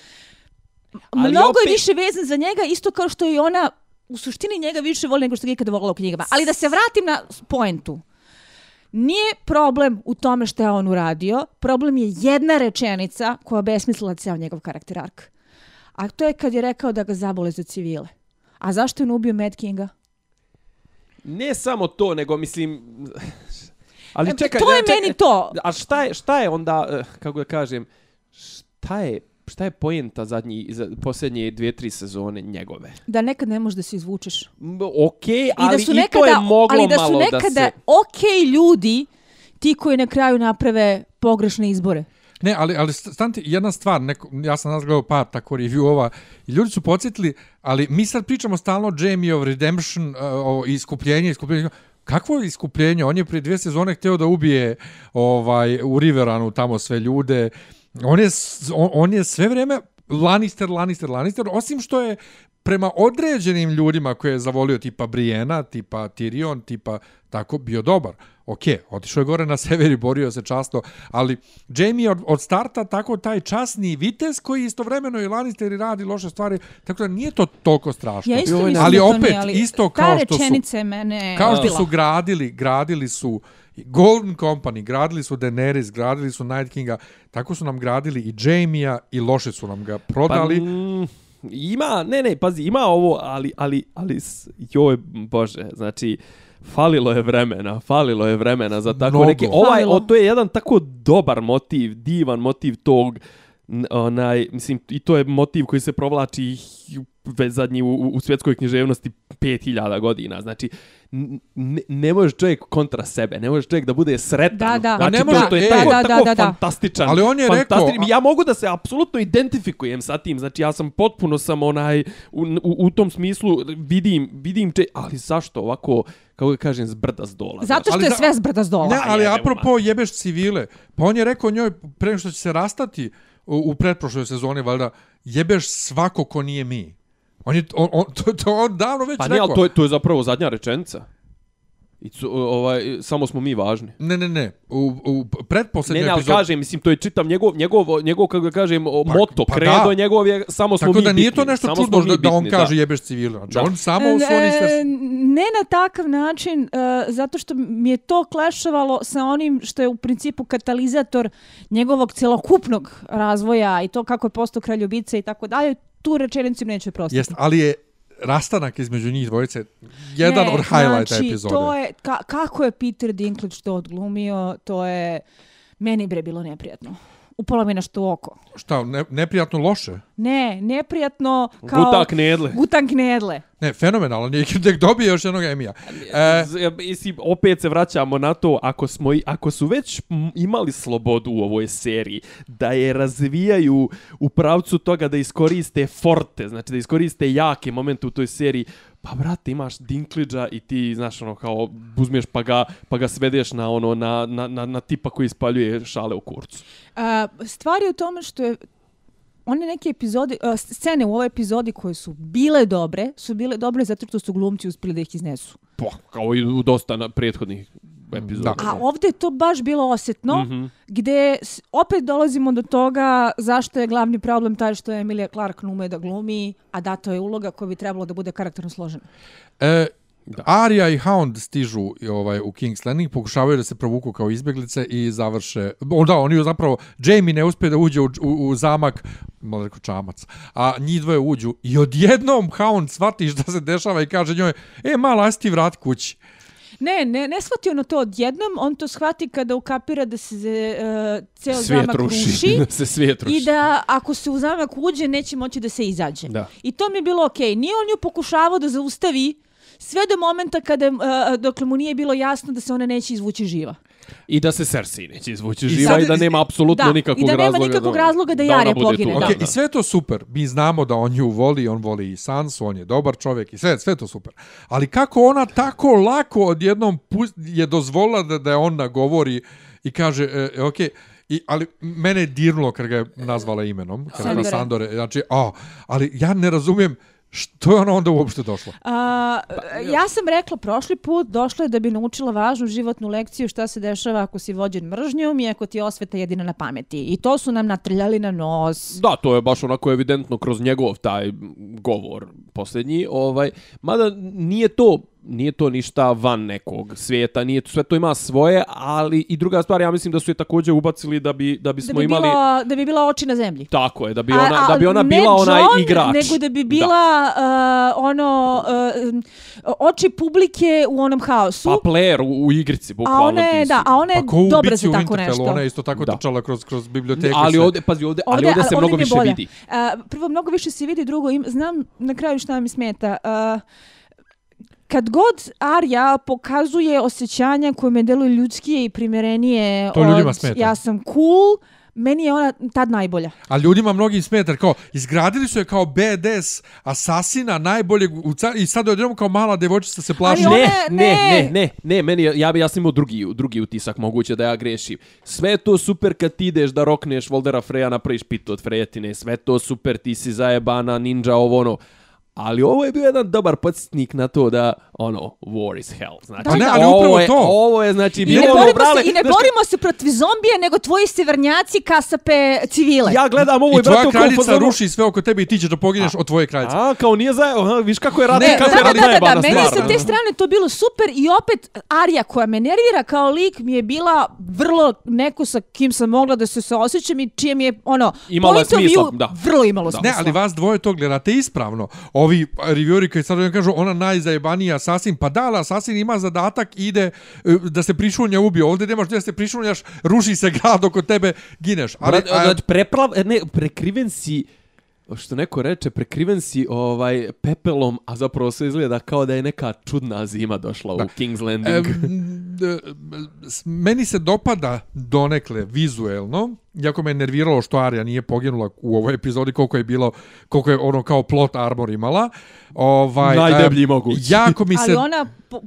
Ali mnogo opet- je više vezan za njega, isto kao što i ona u suštini njega više voli nego što ga ikada volila u knjigama. Ali da se vratim na poentu. Nije problem u tome što je on uradio, problem je jedna rečenica koja je besmislila ceo njegov karakter ark. A to je kad je rekao da ga zabole za civile. A zašto je on ubio Mad Kinga? Ne samo to, nego mislim... Ali E, čekaj, to je čekaj, meni to. A šta je, šta je onda, eh, kako da kažem, šta je, šta je poenta zadnji, za, posljednje dvije, tri sezone njegove? Da nekad ne možeš da se izvučeš. Okej, I ali da su i nekada, to je moglo ali da su malo nekada da se... okej ljudi ti koji na kraju naprave pogrešne izbore. Ne, ali, ali stanite, jedna stvar, neko, ja sam nas gledao par tako reviewova i ljudi su podsjetili, ali mi sad pričamo stalno o Jamie of Redemption, uh, o iskupljenju, iskupljenju. Kakvo iskupljenje? On je prije dvije sezone htio da ubije ovaj u Riveranu tamo sve ljude. On je, on, on je sve vrijeme Lannister, Lannister, Lannister, osim što je prema određenim ljudima koje je zavolio tipa Briena, tipa Tyrion, tipa tako bio dobar. Ok, otišao je gore na sever i borio se časno, ali Jamie od, od starta tako taj časni vitez koji istovremeno i Lannister i radi loše stvari, tako da nije to toliko strašno. Ja isto mislim ali da to opet, nije, ali isto kao što su- mene Kao što su gradili, gradili su Golden Company, gradili su Daenerys, gradili su Night Kinga, tako su nam gradili i Jamie-a i loše su nam ga prodali. Pa, mm, ima, ne, ne, pazi, ima ovo, ali, ali, ali, joj, bože, znači, falilo je vremena, falilo je vremena za tako Mnogo. neki ovaj o, to je jedan tako dobar motiv, divan motiv tog n- onaj mislim i to je motiv koji se provlači zadnji u, u, svjetskoj književnosti 5000 godina. Znači ne, ne može čovjek kontra sebe, ne može čovjek da bude sretan. Da, da. Znači, A ne to- može- to je e, tako, da, da, tako da, da. fantastičan. Ali on je rekao- fantastičan. Ja mogu da se apsolutno identifikujem sa tim. Znači ja sam potpuno sam onaj u, u, u tom smislu vidim vidim če, ali zašto ovako kako da kažem zbrda s dola. Zato što Ali je sve zbrda s dola. Ne, ali jebe, apropo jebeš civile, pa on je rekao njoj pre nego što će se rastati u, u pretprošloj sezoni, valjda, jebeš svako ko nije mi. On je, on, on, *laughs* to, to on davno već Pa ne, rekao. ali to je, to je zapravo zadnja rečenica. I cu, ovaj, samo smo mi važni. Ne, ne, ne. U, u Ne, pretposlednjoj ne, ali epizodi... kažem, mislim, to je čitam njegov, njegov, njegov kako da kažem, Pa- moto, pa kredo da. njegov je samo smo Tako mi da nije bitni, to nešto čudno smo da, da on kaže jebeš civile. Znači, Da. on samo u svojoj E, sve... ne na takav način, e, zato što mi je to klešavalo sa onim što je u principu katalizator njegovog celokupnog razvoja i to kako je postao kraljobica i tako dalje. Tu rečenicu neću prostiti. Jest, ali je rastanak između njih dvojice jedan Ne, od highlighta znači, epizode. To je, ka, kako je Peter Dinklage to odglumio, to je meni bre bilo neprijatno. Upalo mi nešto u oko. Šta, ne, neprijatno loše? Ne, neprijatno kao... Gutak knedle. Gutan knedle. Ne, fenomenalno, nije *laughs* nek dobije još jednog Emija. E, Mislim, opet se vraćamo na to, ako, smo, ako su već imali slobodu u ovoj seriji, da je razvijaju u pravcu toga da iskoriste forte, znači da iskoriste jake momente u toj seriji, pa brate, imaš Dinklidža i ti, znaš, ono, kao, uzmeš pa ga, pa ga svedeš na, ono, na, na, na, na tipa koji ispaljuje šale u kurcu. A, stvar je u tome što je one neke epizode, a, scene u ovoj epizodi koje su bile dobre, su bile dobre zato što su glumci uspjeli da ih iznesu. Pa, kao i u dosta na prethodnih epizoda. Da. A ovdje je to baš bilo osjetno, mm -hmm. gdje opet dolazimo do toga zašto je glavni problem taj što je Emilia Clarke ne ume da glumi, a da to je uloga koja bi trebalo da bude karakterno složena. E, Arya i Hound stižu i, ovaj, u King's Landing, pokušavaju da se provuku kao izbjeglice i završe... Onda oni ju zapravo... Jamie ne uspije da uđe u, u, u zamak, malo rekao čamac, a njih dvoje uđu i odjednom Hound shvati šta se dešava i kaže njoj, e, malo, aj ti vrat kući. Ne, ne, ne shvati ono to odjednom, on to shvati kada ukapira da se uh, ceo Svijet zamak ruši. ruši. *laughs* da se svijet ruši. I da ako se u zamak uđe, neće moći da se izađe. Da. I to mi je bilo okej. Nije on ju pokušavao da zaustavi sve do momenta kada, uh, dokle mu nije bilo jasno da se ona neće izvući živa. I da se Cersei neće izvući I živa sad- i da nema apsolutno Da, nikakvog i da nema razloga. nikakvog razloga da ona Arya bude pogine, tu. da. Ok, i sve to super. Mi znamo da on nju voli, on voli i Sansu, on je dobar čovjek i sve, sve to super. Ali kako ona tako lako odjednom pust, je dozvolila da, da je on nagovori i kaže, e, ok, I, ali mene je dirnulo kad ga je nazvala imenom, kad je Sandore. Znači, a, ali ja ne razumijem što je ona onda uopšte došla. A, ja sam rekla prošli put, došla je da bi naučila važnu životnu lekciju šta se dešava ako si vođen mržnjom i ako ti je osveta jedina na pameti. I to su nam natrljali na nos. Da, to je baš onako evidentno kroz njegov taj govor posljednji, ovaj, mada nije to nije to ništa van nekog svijeta, nije to, sve to ima svoje, ali i druga stvar, ja mislim da su je također ubacili da bi, da Da bismo bi, imali... bila, da bi bila oči na zemlji. Tako je, da bi ona, A- a da bi ona bila onaj John, igrač. nego da bi bila uh, ono uh, oči publike u onom haosu. Pa player u, u igrici, a bukvalno. ona je, da, a ona je Pa dobra za tako nešto. ona je isto tako Da. trčala kroz, kroz biblioteku. Ali ovdje, pazi, ovdje, ali ovdje se ali mnogo više bolje. vidi. Uh, prvo, mnogo više se vidi, drugo, im, znam na kraju šta mi smeta. Uh, kad god Arja pokazuje osjećanja koje me deluju ljudskije i primjerenije To od ljudima smeta. ja sam cool, meni je ona tad najbolja. A ljudima mnogi smeta, jer kao, izgradili su je kao BDS asasina najboljeg u car... i sad odjednom kao mala devojčica se plaši. Ne, ne. ne, ne, ne, ne, meni, ja bi ja sam imao drugi, drugi utisak, moguće da ja grešim. Sve to super kad ti ideš da rokneš Voldera Freja, napraviš pitu od Frejetine, sve to super, ti si zajebana, ninja, ovo ono. Ali ovo je bio jedan dobar podsjetnik na to da, ono, war is hell. Znači, Pa ne, ali ovo upravo je, to. Ovo je, znači, bilo ne, ono, brale, se, I ne znaš, borimo se protiv zombije, nego tvoji severnjaci kasape civile. Ja gledam ovo I i tvoja brate, kraljica ruši sve oko tebe i ti ćeš da pogineš od tvoje kraljice. A, kao nije za... Aha, viš kako je rad, Ne, kako da, je da, da, da, da, meni je sa te strane to bilo super i opet Arija koja me nervira kao lik mi je bila vrlo neko sa kim sam mogla da se se osjećam i čije mi je ono Imala je point of smisla, view da. vrlo imalo Da. smisla. Ne, ali vas dvoje to gledate ispravno. Ovi revieweri koji sad kažu ona najzajebanija asasin, pa da, asasin ima zadatak ide e, da se prišunja ubije. Ovdje nemaš da se prišunjaš, ruši se grad oko tebe, gineš. Ali, Brat, a, znači, preplav, ne, prekriven si što neko reče, prekriven si ovaj pepelom, a zapravo se izgleda kao da je neka čudna zima došla Da. u King's e, Landing. d- s- meni se dopada donekle vizuelno, jako me nerviralo što Arya nije poginula u ovoj epizodi, koliko je bilo, koliko je ono kao plot armor imala. Ovaj, Najdeblji em, mogući. Jako mi se Ali ona po,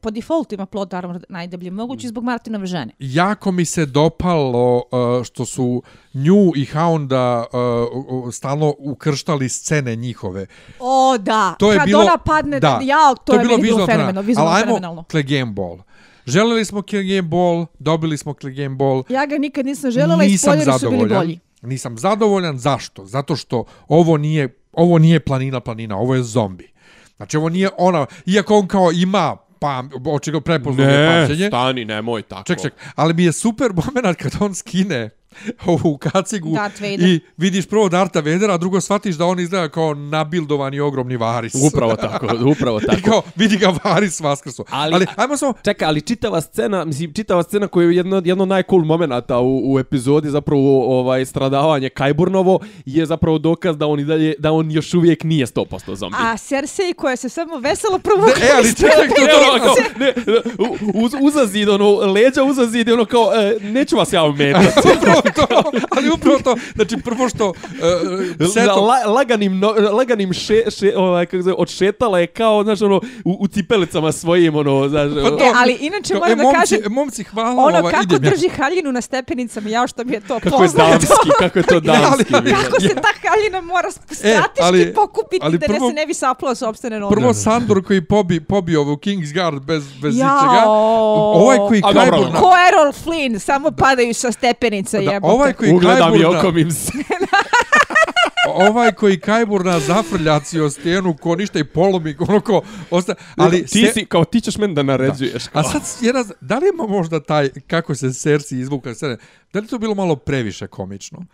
po defaultu ima plot armor najdeblji mogući zbog Martinove žene. jako mi se dopalo uh, što su nju i Hounda uh, uh, stalno ukrštali scene njihove. O, da. To je Kad bilo, ona padne, da, jao, to, je, meni bilo vizualno fenomenalno. fenomenalno. Vizualno Ali ajmo. Clegane Ball. Želeli smo Clegane Ball, dobili smo Clegane Ball. Ja ga nikad nisam želela i spoileri su bili bolji. Nisam zadovoljan. Zašto? Zato što ovo nije, ovo nije planina planina, ovo je zombi. Znači ovo nije ona, iako on kao ima pa očigledno prepoznao ne, pamćenje. stani, nemoj tako. Ček, ček, ali mi je super moment kad on skine *laughs* ovu kacigu i vidiš prvo Darta Vadera, a drugo shvatiš da on izgleda kao nabildovani ogromni varis. Upravo tako, upravo *laughs* I tako. kao, vidi ga varis vaskrsu. Ali- Ali, ajmo samo, Čekaj, ali čitava scena, mislim, čitava scena koja je jedno, jedno najcool momenata u, u epizodi, zapravo ovaj stradavanje Kajburnovo, je zapravo dokaz da on, i dalje, da on još uvijek nije 100% zombi. A Cersei koja se samo veselo provukla e, ali čekaj, to, to, ono, kao, ne, u- uz, uzazid, ono, leđa uzazid, i ono kao, e, neću vas ja umetati. *laughs* *laughs* to, ali upravo to, znači prvo što uh, La, setom, la, laganim, no, laganim še, še, ovaj, kako zove, odšetala je kao, znaš, ono, u, u cipelicama svojim, ono, znaš, Pa ono, to- E, ali inače moram e, da momci, kažem, momci, hvala, ono kako idem ja. drži haljinu na stepenicama, ja što mi je to kako je poznato. damski, kako je to *laughs* damski. ali-. Kako se ta haljina mora strateški ali- pokupiti ali da ne se ne bi saplao sobstvene noge. Prvo Sandor koji pobi, pobio ovu Kingsguard bez, bez Jao. ičega. Ovaj koji Kajburna... Ko Errol Flynn, samo padaju sa stepenica, Da, jebote. ovaj koji Ugledam i Kajburna, okomim se. *laughs* ovaj koji Kajburna zafrljaci o stijenu ko ništa i polomi, ono ko osta... Ali ti se- si, kao ti ćeš meni da naređuješ. A sad jedna, da li ima možda taj, kako se Cersei izvukla iz scene, da li to bilo malo previše komično?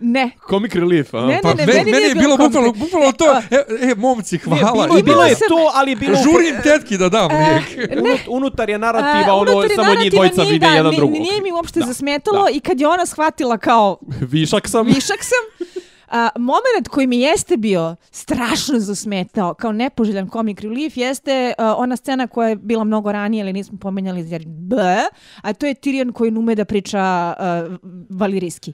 Ne. Comic relief, a? Ne, Pa ne, me- meni nije je bilo bilo bukvalno, bukvalno E, to, a- e, e, momci, hvala. Bilo, idemo. bilo je sam- to, ali bilo... Žurim tetki da dam E, lijek. Unut, unutar je narativa, A, ono, je samo njih dvojica nije, vide da, jedan drugog. Nije mi uopšte Da, zasmetalo da. i kad je ona shvatila kao *laughs* Višak sam. višak sam, a, moment koji mi jeste bio strašno zasmetao kao nepoželjan comic relief jeste a, ona scena koja je bila mnogo ranije, ali nismo pomenjali jer b, a to je Tyrion koji ne ume da priča a, valirijski.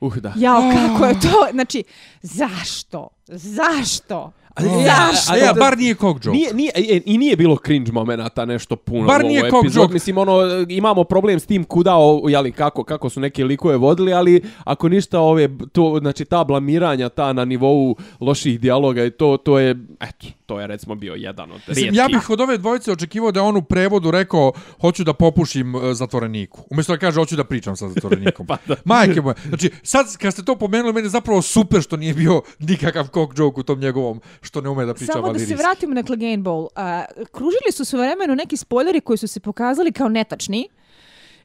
Uh, da. Jao, kako je to? Znači, zašto? Zašto? Ali- Zašto? E, a bar nije kog joke. Nije, nije, e, I nije bilo cringe momenata nešto puno Bar u nije ovoj cock epizodi. joke. Mislim, ono, imamo problem s tim kuda, o, jeli, kako, kako su neke likove vodili, ali ako ništa ove, to, znači ta blamiranja, ta na nivou loših dijaloga i to, to je, eto, to je recimo bio jedan od Mislim, rijetkih. ja bih od ove dvojice očekivao da on u prevodu rekao hoću da popušim e, zatvoreniku. Umjesto da kaže hoću da pričam sa zatvorenikom. *laughs* Pa da. Majke moje. Znači, sad kad ste to pomenuli, meni je zapravo super što nije bio nikakav cock joke u tom njegovom što ne ume da priča Samo da se valirijski. vratimo na Clegane Bowl. A, kružili su svojevremeno neki spoileri koji su se pokazali kao netačni.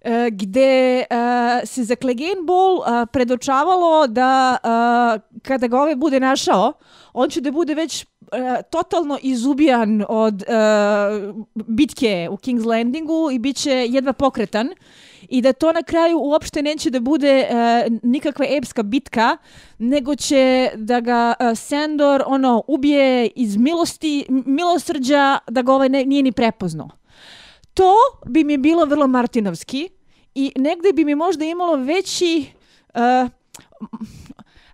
e, gde a, se za Clegane Ball a, predočavalo da a, kada ga ovaj bude našao, on će da bude već E, totalno izubijan od a, bitke u King's Landingu i bit će jedva pokretan i da to na kraju uopšte neće da bude a, nikakva epska bitka, nego će da ga a, Sandor ono ubije iz milosti, milosrđa da ga ovaj ne, nije ni prepoznao. To bi mi bilo vrlo Martinovski i negde bi mi možda imalo veći... Uh,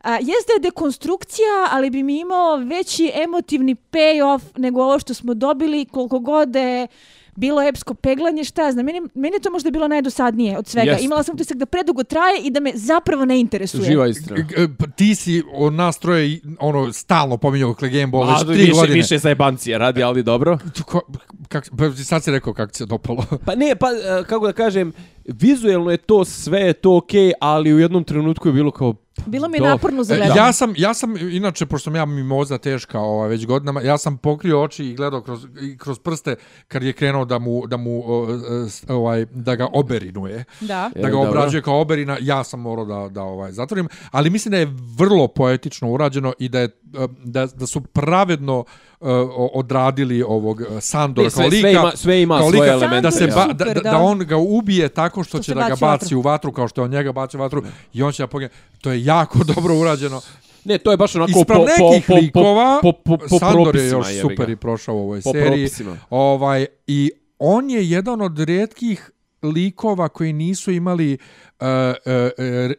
a, jeste dekonstrukcija, ali bi mi imao veći emotivni payoff nego ovo što smo dobili koliko god da je bilo epsko peglanje, šta ja znam, meni, meni je to možda bilo najdosadnije od svega. Jeste. Imala sam utisak da predugo traje i da me zapravo ne interesuje. Živa istina. G- g- pa Ti si od nas troje i, ono stalno pominjao Clegane Ball A, već tri više, godine. više zajebancije radi, ali dobro. Ko, kak, pa sad si rekao kako se dopalo. Pa ne, pa e, kako da kažem, vizuelno je to sve, je to okej, ali u jednom trenutku je bilo kao... Bilo mi je naporno za E, gledanje. ja sam, ja sam, inače, pošto sam ja mimoza teška ovaj, već godinama, ja sam pokrio oči i gledao kroz, i kroz prste kad je krenuo da mu, da mu o, s- ovaj, da ga oberinuje. Da. E, da ga dobro. obrađuje kao oberina, ja sam morao da, da ovaj, zatvorim, ali mislim da je vrlo poetično urađeno i da je e, da, da su pravedno uh, odradili ovog uh, Sandora sve- kao lika. sve ima- sve ima kao svoje lika, elemente, Da, se ba, da, da, on ga ubije tako što, Što će da ga baci u baci u vatru kao što je on njega baci u vatru i on će da pogine. To je jako *laughs* dobro urađeno. Ne, to je baš onako Isprav po, po, nekih po, likova, po, po, po, po Sandor je još super i prošao u ovoj Po seriji. propisima. Ovaj, I on je jedan od rijetkih likova koji nisu imali uh, uh,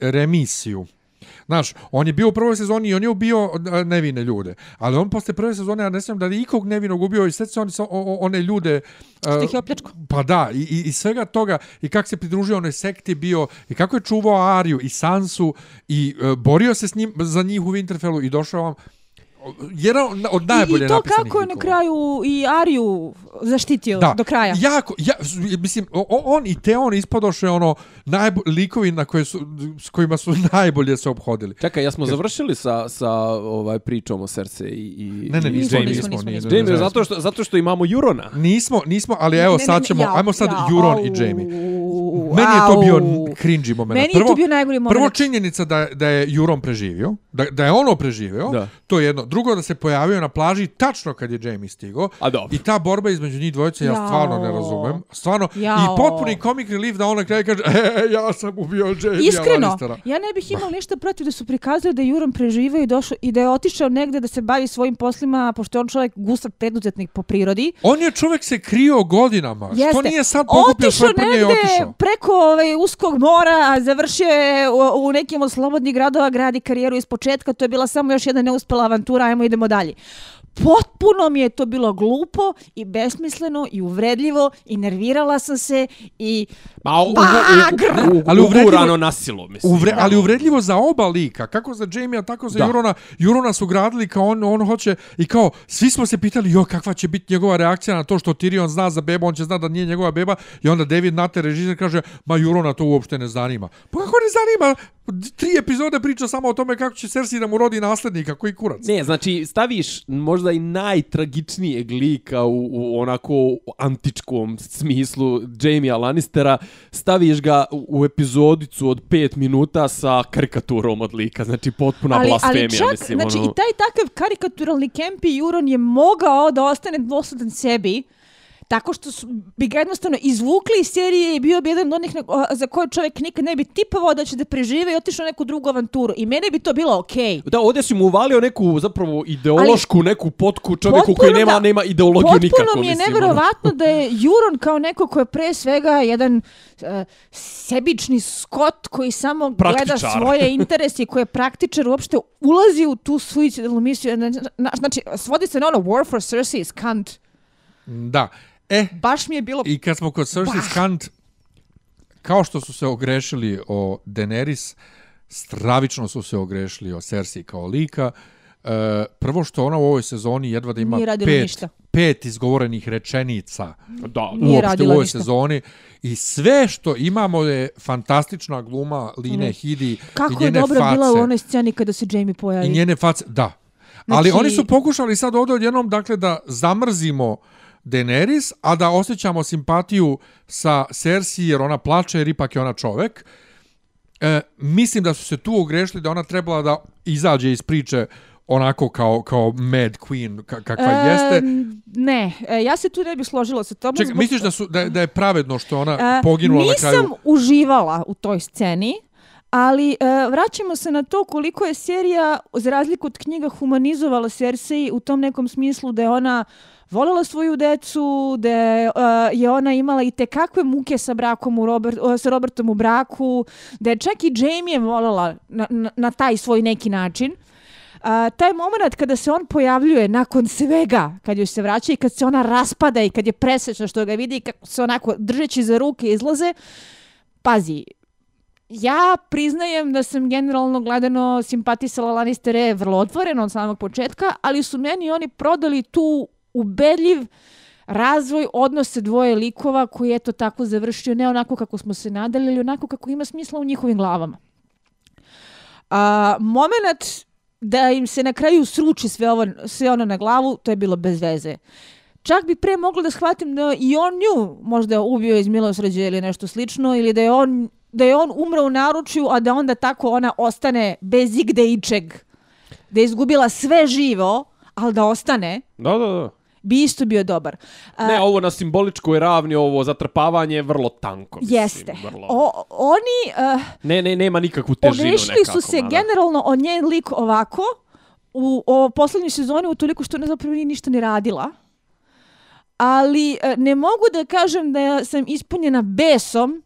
remisiju. Znaš, on je bio u prvoj sezoni i on je ubio uh, nevine ljude. Ali on posle prve sezone, ja ne znam da je ikog nevinog ubio i sve se on, one ljude... Što uh, ih je opljačkao. Pa da, i, i, i svega toga, i kako se pridružio onoj sekti bio, i kako je čuvao Ariju i Sansu, i uh, borio se s njim, za njih u Winterfellu i došao vam jedan od najbolje I, I to napisanih kako je na kraju i Ariju zaštitio Da, do kraja. Jako, ja, mislim, on i Teon ispadoše ono najbo, likovi na koje su, s kojima su *laughs* najbolje se obhodili. Čekaj, ja smo završili sa, sa ovaj pričom o Cersei i, i Ne, ne, i nismo, Jamie. nismo, nismo, nismo. nismo. Jamie, ne, zato što, zato što imamo Jurona. Nismo, nismo, ali evo Ne, ne, sad ne, ćemo, jao, ajmo sad jao, Juron au, i Jamie. Meni je to bio cringy moment. Meni je to bio najgori moment. Prvo činjenica da, da je Juron preživio, da, da je ono preživio, Da. to je jedno. Drugo da se pojavio na plaži tačno kad je Jamie stigo. A dobro. I ta borba između njih dvojice ja stvarno ne razumem. Stvarno. I Jao. potpuni comic relief da on na kraju kaže e, ja sam ubio Jamie Iskreno, Lannistera. ja ne bih imao ništa protiv da su prikazali da je Juron preživio i došao i da je otišao negde da se bavi svojim poslima, pošto je on čovjek gustav preduzetnik po prirodi. On je čovjek se krio godinama. Što Jeste. nije sad pokupio Otišao svoje prnje i otišao? preko ovaj, uskog mora, a završio je u, u nekim od slobodnih gradova, gradi karijeru iz početka, to je bila samo još jedna neuspela avantura, ajmo idemo dalje. Potpuno mi je to bilo glupo i besmisleno i uvredljivo i nervirala sam se i Ma, u, u, u, u, u, Ali uvredljivo- nasilo, mislim. Uvre, ali uvredljivo za oba lika, kako za Jamie, a tako za Da. Jurona. Jurona su gradili kao on, on hoće i kao svi smo se pitali jo kakva će biti njegova reakcija na to što Tyrion zna za bebu, on će zna da nije njegova beba i onda David Nutter režiser kaže ma Jurona to uopšte ne zanima. Pa kako ne zanima? Tri epizode priča samo o tome kako će Cersei da mu rodi naslednika, koji kurac. Ne, znači staviš možda i najtragičnijeg lika u, u onako antičkom smislu Jamie Lannistera, staviš ga u, u epizodicu od 5 minuta sa karikaturom od lika, znači potpuna ali, blasfemija, ali čak, mislim. znači ono. i taj takav karikaturalni Kempi Juron je mogao da ostane dosledan sebi, tako što su, bi ga jednostavno izvukli iz serije i bio bi jedan od onih za koje čovjek nikad ne bi tipovao da će da prežive i otišao neku drugu avanturu. I mene bi to bilo okej. Da, ovdje si mu uvalio neku zapravo ideološku neku potku čovjeku Potpuno koji nema, da- nema ideologiju Potpuno nikako. mi je mislim, neverovatno da je Juron kao neko ko je pre svega jedan uh, sebični skot koji samo gleda Praktičar. svoje interese i koji je praktičar uopšte ulazi u tu suicidalnu misiju. Na- na- Znači, svodi se na ono war for Cersei is cunt. Da. E, Baš mi je bilo... I kad smo kod Cersei. Skant, kao što su se ogrešili o Daenerys, stravično su se ogrešili o Cersei kao lika. E, prvo što ona u ovoj sezoni jedva da ima pet, ništa. pet izgovorenih rečenica Da, Nije uopšte u radila ovoj ništa. sezoni. I sve što imamo je fantastična gluma Line Hidi i Kako je njene dobro face. bila u onoj sceni kada se Jamie pojavi. I njene face, da. Ali Znači- oni su pokušali sad ovdje odjednom dakle, da zamrzimo Daenerys, a da osjećamo simpatiju sa Cersei jer ona plače jer ipak je ona čovek. E, mislim da su se tu ogrešili da ona trebala da izađe iz priče onako kao, kao Mad Queen ka, kakva E, jeste. Ne, e, ja se tu ne bih složila sa tobom. Čekaj, zbog- misliš da, su, da, da je pravedno što ona E, poginula na Nisam kraju? uživala u toj sceni, ali e, vraćamo se na to koliko je serija, za razliku od knjiga, humanizovala Cersei u tom nekom smislu da je ona volela svoju decu, da je, e, je ona imala i te kakve muke sa brakom u Robert, o, sa Robertom u braku, da je čak i Jamie volela na, na, na taj svoj neki način. A, taj moment kada se on pojavljuje nakon svega, kad joj se vraća i kad se ona raspada i kad je presečna što ga vidi i kako se onako držeći za ruke izlaze, pazi, ja priznajem da sam generalno gledano simpatisala Lannistere vrlo otvoreno od samog početka, ali su meni oni prodali tu ubedljiv razvoj odnose dvoje likova koji je to tako završio, ne onako kako smo se nadali, ali onako kako ima smisla u njihovim glavama. A, moment da im se na kraju sruči sve, ovo, sve ono na glavu, to je bilo bez veze. Čak bi pre mogla da shvatim da i on nju možda ubio iz milosređe ili nešto slično, ili da je on, da je on umro u naručju, a da onda tako ona ostane bez igde ičeg. da je izgubila sve živo, ali da ostane, Da, da, da. bi isto bio dobar. A, Ne, ovo na simboličkoj ravni, ovo zatrpavanje je vrlo tanko. mislim, Jeste. Vrlo. O, oni uh, Ne, ne, nema nikakvu težinu ogrešili nekako. su se mada. generalno o njen lik ovako u o poslednjoj sezoni u toliko što ona zapravo nije ništa ne radila. Ali e, ne mogu da kažem da ja sam ispunjena besom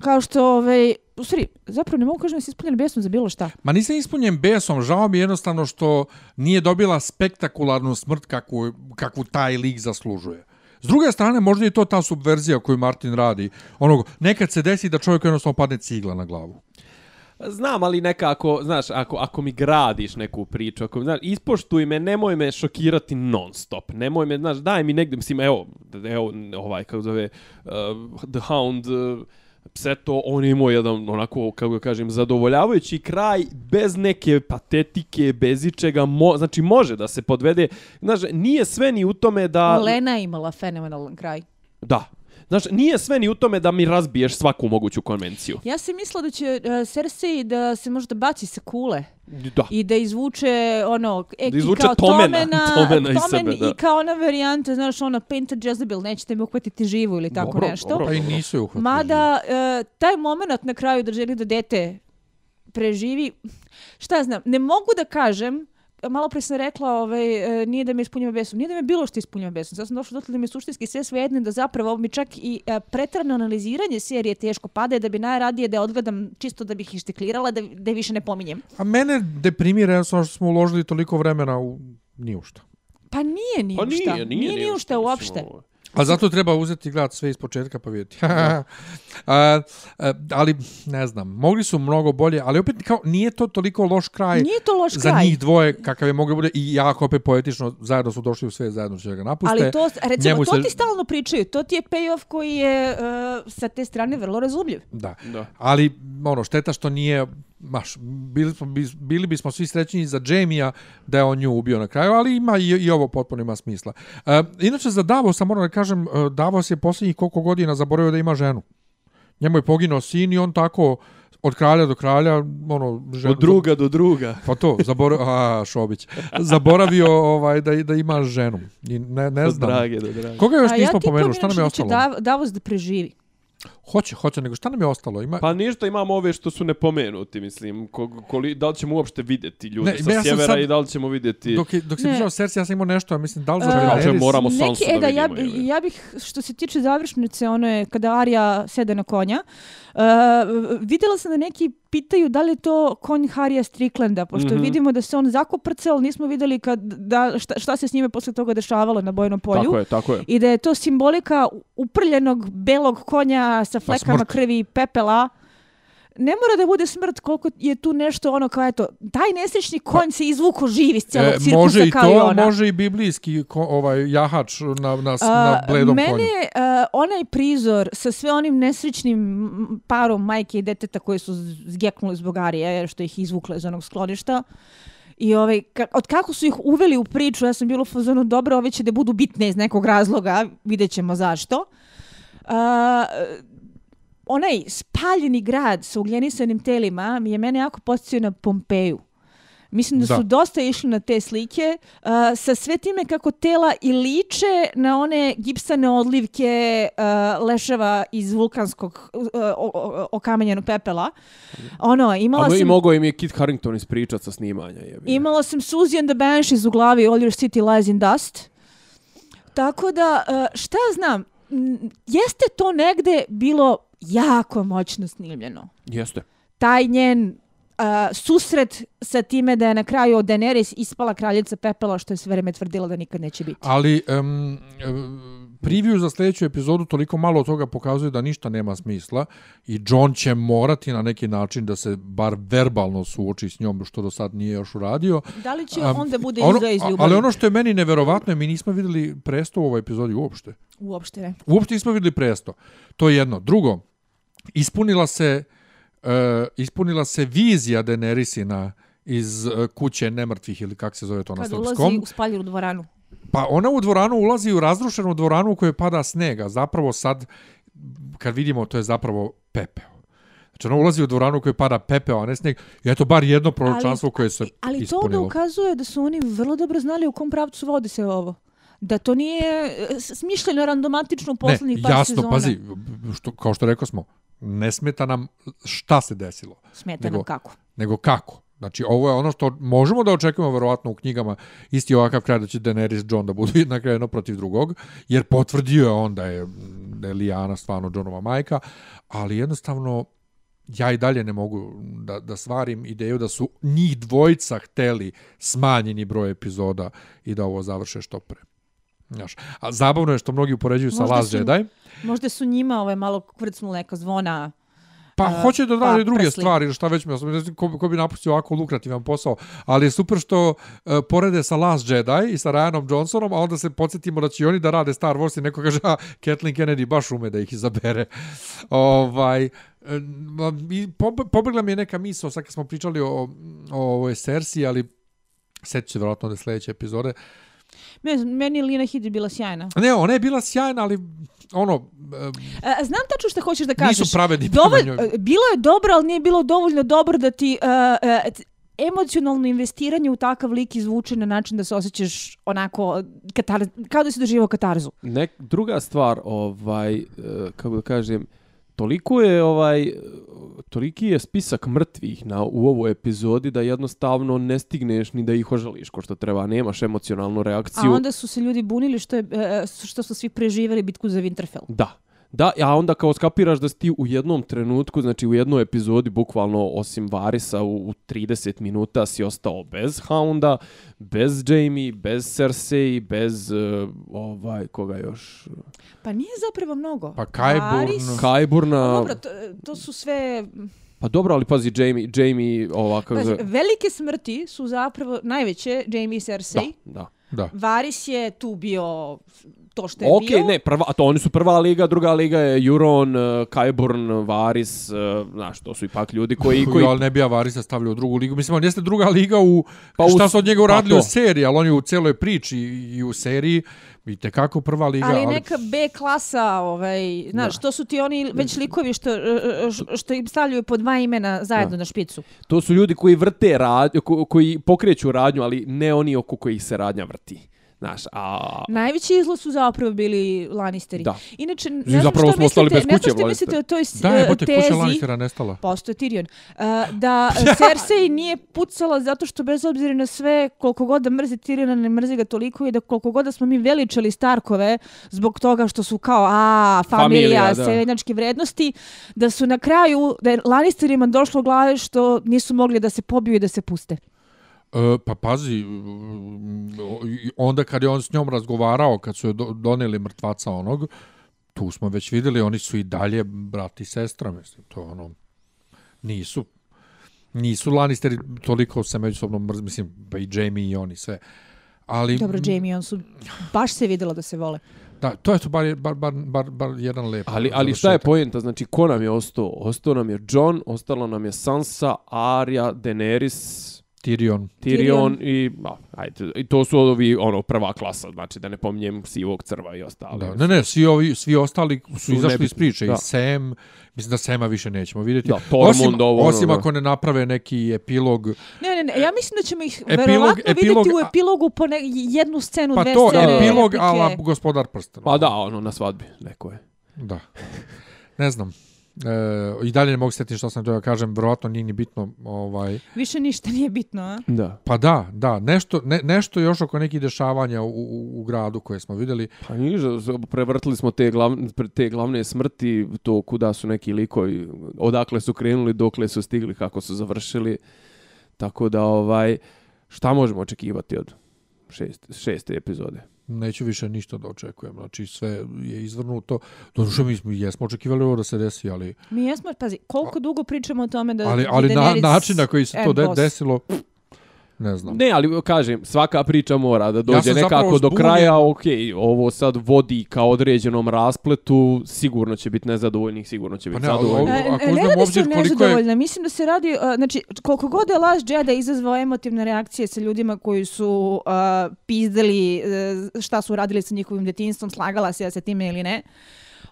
kao što ovaj u stvari, zapravo ne mogu kažem da sam ispunjena besom za bilo šta. Ma nisam ispunjen besom, žao mi je jednostavno što nije dobila spektakularnu smrt kakvu, kakvu taj lik zaslužuje. S druge strane, možda je to ta subverzija koju Martin radi. Onog, nekad se desi da čovjek jednostavno padne cigla na glavu. Znam, ali nekako, znaš, ako, ako mi gradiš neku priču, ako, znaš, ispoštuj me, nemoj me šokirati non stop. Nemoj me, znaš, daj mi negdje, mislim, evo, evo, ovaj, kako zove, uh, The Hound, uh, Pseto, on je imao jedan, onako, kako ga kažem, zadovoljavajući kraj, bez neke patetike, bez ičega, mo, znači, može da se podvede. Znaš, nije sve ni u tome da... Lena je imala fenomenalan kraj. Da. Znaš, nije sve ni u tome da mi razbiješ svaku moguću konvenciju. Ja sam mislila da će uh, Cersei da se možda baci sa kule Da. i da izvuče ono Eki izvuče kao Tomena, Tomena, Tomena iz Tomen sebe, da. i kao ona varijanta, znaš, ona Painted Jezebel, nećete me uhvatiti živu ili tako Dobro, nešto. dobro. Pa i nisu je uhvatili. Mada, e, taj moment na kraju da želi da dete preživi, šta ja znam, ne mogu da kažem, malo pre sam rekla, ovaj, e, nije da me ispunjava besom, nije da me bilo što ispunjava besom, sad sam došla dotle da mi suštinski sve svejedno da zapravo mi čak i e, pretrano analiziranje serije teško pade, da bi najradije da je odgledam čisto da bih ištiklirala, da, da više ne pominjem. A mene deprimira jednostavno što smo uložili toliko vremena u ni u šta. Pa nije ni Pa nije, nije, ni u šta mislim, uopšte. ovo. A zato treba uzeti gledati sve iz početka pa vidjeti. *laughs* a, a, ali, ne znam, mogli su mnogo bolje, ali opet kao, nije to toliko loš kraj Nije to loš za kraj. njih dvoje kakav je moglo bude i jako opet poetično, zajedno su došli u sve, zajedno će ga napuste. Ali to, recimo, Njemu to se- ti stalno pričaju, to ti je payoff koji je uh, sa te strane vrlo razumljiv. Da. Da. Ali, ono, šteta što nije, maš, bili, smo, bili bismo svi srećni za Jamija da je on nju ubio na kraju, ali ima i, i ovo potpuno ima smisla. E, inače, za Davosa moram da kažem, e, Davos je posljednjih koliko godina zaboravio da ima ženu. Njemu je poginuo sin i on tako od kralja do kralja, ono, ženu, Od druga do druga. Pa to, zaboravio, a, Šobić, zaboravio ovaj, da, da ima ženu. I ne, ne Od znam. drage do drage. Koga još A nismo ja ti pomenuli? Šta nam je da ostalo? Dav- Davos da preživi. Hoće, hoće, nego šta nam je ostalo? Ima, Pa ništa, imamo ove što su nepomenuti, mislim. Ko, koli, da li ćemo uopšte vidjeti ljude Ne, sa ja sjevera sad- i da li ćemo vidjeti... Dok, je, dok se Ne. pričao Cersei, ja sam imao nešto, ja mislim, da li za E, Daenerys? Kaže, moramo Sansu Neki, da e, da, ja, vidimo, ili? ja bih, što se tiče završnice, ono je kada Arija sede na konja, uh, vidjela sam da neki pitaju da li je to konj Harija Stricklanda, pošto Mhm. vidimo da se on zakoprcao, ali nismo vidjeli kad, da, šta, šta se s njime posle toga dešavalo na bojnom polju. Tako je, tako je. I da je to simbolika uprljenog belog konja sa flekama krvi i pepela. Ne mora da bude smrt koliko je tu nešto ono kao eto, taj nesrećni konj se izvuko živ iz celog cirkusa Pa- E, može i kao i to, ona. može i biblijski ko, ovaj jahač na, na, A, na bledom mene, konju. uh, onaj prizor sa sve onim nesrećnim parom majke i deteta koji su zgjeknuli zbog Arije, što ih izvukle iz onog skloništa, I ovaj, ka, od kako su ih uveli u priču, ja sam bila u fazonu, dobro, ove će da budu bitne iz nekog razloga, vidjet ćemo zašto. Uh, onaj spaljeni grad sa ugljenisanim telima mi je mene jako podsjetio na Pompeju. Mislim da, Da. su dosta išli na te slike uh, sa sve time kako tela i liče na one gipsane odlivke uh, leševa iz vulkanskog uh, okamenjenog pepela. Ono, imala Ali i sam... mogao im je Kit Harington ispričat sa snimanja. Jebi. Imala sam Suzy and the Banshees u glavi All Your City Lies in Dust. Tako da, uh, šta znam, jeste to negde bilo jako moćno snimljeno. Jeste. Taj njen uh, susret sa time da je na kraju od Daenerys ispala kraljica pepela, što je sve vreme tvrdila da nikad neće biti. Ali um, preview za sljedeću epizodu toliko malo od toga pokazuje da ništa nema smisla i John će morati na neki način da se bar verbalno suoči s njom, što do sad nije još uradio. Da li će Am, onda bude ono, iz ljubavi? Ali ono što je meni neverovatno je mi nismo vidjeli presto u ovoj epizodi uopšte. Uopšte ne. Uopšte nismo vidjeli presto. To je jedno. Drugo, ispunila se uh, ispunila se vizija Daenerysina iz uh, kuće nemrtvih ili kako se zove to na Kad srpskom. ulazi u spaljenu dvoranu. Pa ona u dvoranu ulazi u razrušenu dvoranu u kojoj pada snega. Zapravo sad, kad vidimo, to je zapravo pepeo. Znači ona ulazi u dvoranu koju pada pepeo, a ne snijeg. I eto bar jedno proročanstvo koje se Ali to ispunilo. onda ukazuje da su oni vrlo dobro znali u kom pravcu vodi se ovo. Da to nije e, smišljeno randomatično u poslednjih ne, par jasno, sezona. pazi, što, kao što rekao smo, ne smeta nam šta se desilo, Smeta nego- nam kako. nego kako. Znači, ovo je ono što možemo da očekujemo verovatno u knjigama, isti ovakav kraj da će Daenerys John da budu na kraju jedno protiv drugog, jer potvrdio je on da je, da je Lijana stvarno Johnova majka, ali jednostavno ja i dalje ne mogu da, da svarim ideju da su njih dvojica hteli smanjeni broj epizoda i da ovo završe što pre. Znaš, a zabavno je što mnogi upoređuju sa Možda Last su- Jedi. Možda su njima ovaj malo kvrcnula neka zvona. Pa A, hoće da rade pa druge prsli. stvari, ili šta već mi ne znam ko, ko bi napustio ovako lukrativan posao, ali je super što uh, porede sa Last Jedi i sa Ryanom Johnsonom, a onda se podsjetimo da će oni da rade Star Wars i neko kaže, a Kathleen Kennedy baš ume da ih izabere. ovaj, e, i pobe- pobegla mi je neka misao, sad kad smo pričali o, o ovoj Cersei, ali seću se vjerojatno da sljedeće epizode. Me- Meni je Lina Headey bila sjajna. Ne, ona je bila sjajna, ali ono, e, E, znam tačno što hoćeš da kažeš. nisu pravedni prema Dovolj, njoj. e, bilo je dobro, ali nije bilo dovoljno dobro da ti uh, uh, emocionalno investiranje u takav lik izvuče na način da se osjećaš onako katar, kao da si doživao katarzu. Nek, druga stvar, ovaj, kako da kažem, toliko je ovaj e, toliki je spisak mrtvih na u ovoj epizodi da jednostavno ne stigneš ni da ih ožališ ko što treba, nemaš emocionalnu A reakciju. onda su se ljudi bunili što, je, e, što su svi preživjeli bitku za Winterfell. Da. Da, a onda kao skapiraš da si ti u jednom trenutku, znači u jednoj epizodi, bukvalno osim Varisa u, u 30 minuta si ostao bez Hounda, bez Jamie, bez Cersei, bez uh, ovaj, koga još, Pa nije zapravo mnogo. Pa. Varys- Kajburna. Dobro, to, to su sve... Pa dobro, ali pazi, Jamie, Jamie ova, kako Pazi, velike smrti su zapravo najveće, Jamie i Cersei. Da, da. da. Varis je tu bio to što je Ok, bio. ne, prva, a to oni su prva liga, druga liga je Euron, uh, Kajburn, Varis, uh, znaš, to su ipak ljudi koji... *laughs* koji... koji ali ne bi Avarisa stavljao u drugu ligu. Mislim, on jeste druga liga u... Pa Pa šta su od njega pa uradili to. u seriji, ali on je u celoj priči i u seriji i tekako prva liga. Ali neka B klasa, ovaj, znaš, Da. to su ti oni već likovi što, što im stavljaju po dva imena zajedno na špicu. To su ljudi koji vrte radnju, ko, koji pokreću radnju, ali ne oni oko kojih se radnja vrti. Znaš, a... Najveći izlaz su zapravo bili Lannisteri. Da. Inače, ne znam zapravo što smo ostali mislite, bez ne kuće, znam što mislite o toj Da, je, bote, kuća tezi. Lannistera nestala. Postoje Tyrion. Uh, da *laughs* Cersei nije pucala zato što bez obzira na sve, koliko god da mrzi Tyriona, ne mrzi ga toliko i da koliko god da smo mi veličali Starkove zbog toga što su kao, a, familija, Familija, da. vrednosti, da su na kraju, da je Lannisterima došlo glave što nisu mogli da se pobiju i da se puste. E, pa pazi, i onda kad je on s njom razgovarao, kad su joj do- doneli mrtvaca onog, tu smo već videli, oni su i dalje brat i sestra, mislim, to ono, nisu, nisu Lannisteri toliko se međusobno mrz, mislim, pa i Jamie i oni sve. Ali, Dobro, Jamie, on su, baš se vidjelo da se vole. Da, to je to bar, bar, bar, bar, bar jedan lep. Ali, ali šta je pojenta? Znači, ko nam je ostao? Ostao nam je John, ostalo nam je Sansa, Arya, Daenerys, Tyrion. Tyrion, i, a, ajde, i to su ovi, ono, prva klasa, znači da ne pominjem sivog crva i ostale. Da, ne, ne, svi ovi, svi ostali su, Su izašli nebitni, iz priče. da. I Sam, mislim da Sema više nećemo vidjeti. Da, Tormund, osim, ovo, ono, osim da. ako ne naprave neki epilog. Ne, ne, ne, ja mislim da ćemo ih Epilog- verovatno epilog- vidjeti u epilogu po ne, jednu scenu, Pa dve to, scene. epilog, replike. ala gospodar prstena. Pa da, ono, na svadbi, neko je. Da. Ne znam. E, I dalje ne mogu sjetiti što sam to da kažem, verovatno nije ni bitno. Ovaj. Više ništa nije bitno, a? Da. Pa da, da, nešto, ne, nešto još oko nekih dešavanja u, u, u gradu koje smo vidjeli. Pa niže, prevrtili smo te glavne, te glavne smrti, to kuda su neki likovi, odakle su krenuli, dokle su stigli, kako su završili. Tako da, ovaj, šta možemo očekivati od šest, šeste epizode? Neću više ništa da očekujem. Znači sve je izvrnuto. Doduše mi smo, jesmo očekivali ovo da se desi, ali, Mi jesmo, pazi, koliko dugo pričamo o tome da ali, ali na, način na koji se to de, desilo, pff, ne znam. Ne, ali kažem, svaka priča mora da dođe sam nekako do kraja, ok, ovo sad vodi ka određenom raspletu, sigurno će biti nezadovoljnih, sigurno će Pa biti ne, ali zadovoljnih. E, ako ne radi se obzir o koliko je- nezadovoljna. Mislim da se radi, uh, znači, koliko god je Last Jedi izazvao emotivne reakcije sa ljudima koji su uh, pizdali uh, šta su radili sa njihovim detinstvom, slagala se ja sa time ili ne,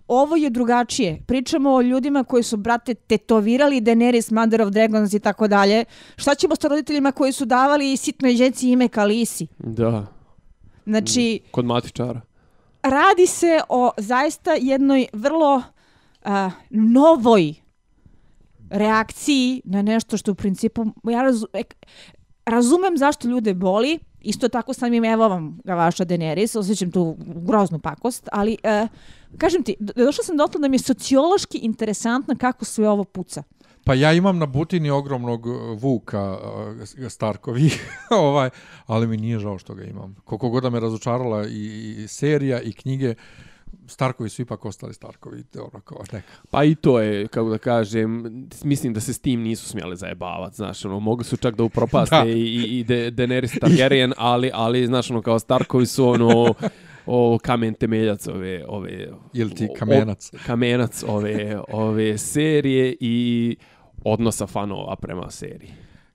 ovo je drugačije. Pričamo o ljudima koji su, brate, tetovirali Daenerys, Mother of Dragons i tako dalje. Šta ćemo sa roditeljima koji su davali sitnoj djeci ime Kalisi? Da, Znači, kod matičara. radi se o zaista jednoj vrlo a, novoj reakciji na nešto što u principu ja razu, razumem zašto ljude boli, isto tako sam im evo vam ga vaša Daenerys, osjećam tu groznu pakost, ali e, kažem ti, došla sam dotle da mi je sociološki interesantno kako sve ovo puca. Pa ja imam na butini ogromnog e, Vuka e, e, Starkovi, *laughs* ovaj, ali mi nije žao što ga imam. Koliko god da me razočarala i, i serija i knjige, Starkovi su ipak ostali Starkovi, to ono kao neka. Pa i to je, kako da kažem, mislim da se s tim nisu smjeli zajebavati, znaš, ono, mogli su čak da upropaste *laughs* Da. i, i, i De, Daenerys Targaryen, *laughs* ali, ali, znaš, ono, kao Starkovi su, ono, o kamen temeljac ove, ove... Ili ti kamenac. o- kamenac ove, ove serije i odnosa fanova prema seriji.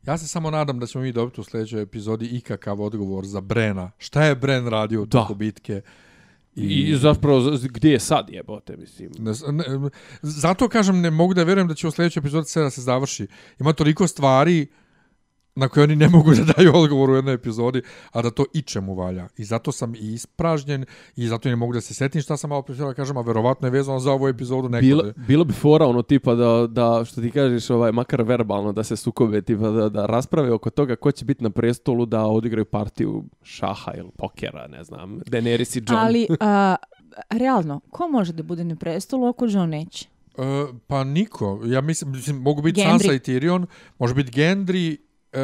Ja se samo nadam da ćemo mi dobiti u sljedećoj epizodi ikakav odgovor za Brena. Šta je Bren radio u toku bitke? I, I zapravo, gdje je sad jebote, mislim. Ne, ne, zato kažem, ne mogu da vjerujem da će u sljedećoj epizodi sve da se završi. Ima toliko stvari na koje oni ne mogu da daju odgovor u jednoj epizodi, a da to ičemu valja. I zato sam i ispražnjen i zato ne mogu da se setim šta sam malo prije htjela da kažem, a verovatno je vezano za ovu epizodu nekada. Bilo, bilo bi fora ono tipa da, da što ti kažeš ovaj, makar verbalno da se sukobe tipa da, da rasprave oko toga ko će biti na prestolu da odigraju partiju šaha ili pokera, ne znam, Daenerys i Jon. Ali, a, realno, ko može da bude na prestolu ako Jon neće? E, pa niko. Ja mislim, mislim mogu biti Gendry. Sansa i Tyrion, može biti Gendry, e,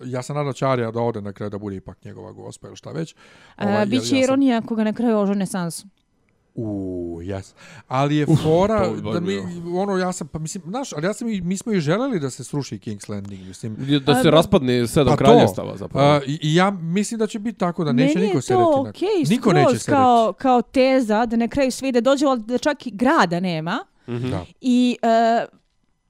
ja se nadam da će Arya da ode na kraju da bude ipak njegova gospa ili šta već. A, Ovaj, Biće ja, ja sam- ironija ako ga na kraju ožene Sansu. U, jes. Ali je fora to bi da mi, ono, ja sam, pa mislim, znaš, ali ja sam i, mi smo i želeli da se sruši King's Landing, mislim. Da se A, raspadne sedam Pa to. kraljevstava zapravo. A, i, ja mislim da će biti tako da neće Meni niko je sedeti to na... okej, Niko skroz neće kao, kao teza da na kraju svi da dođe, ali da čak i grada nema. Mhm. Da. I e,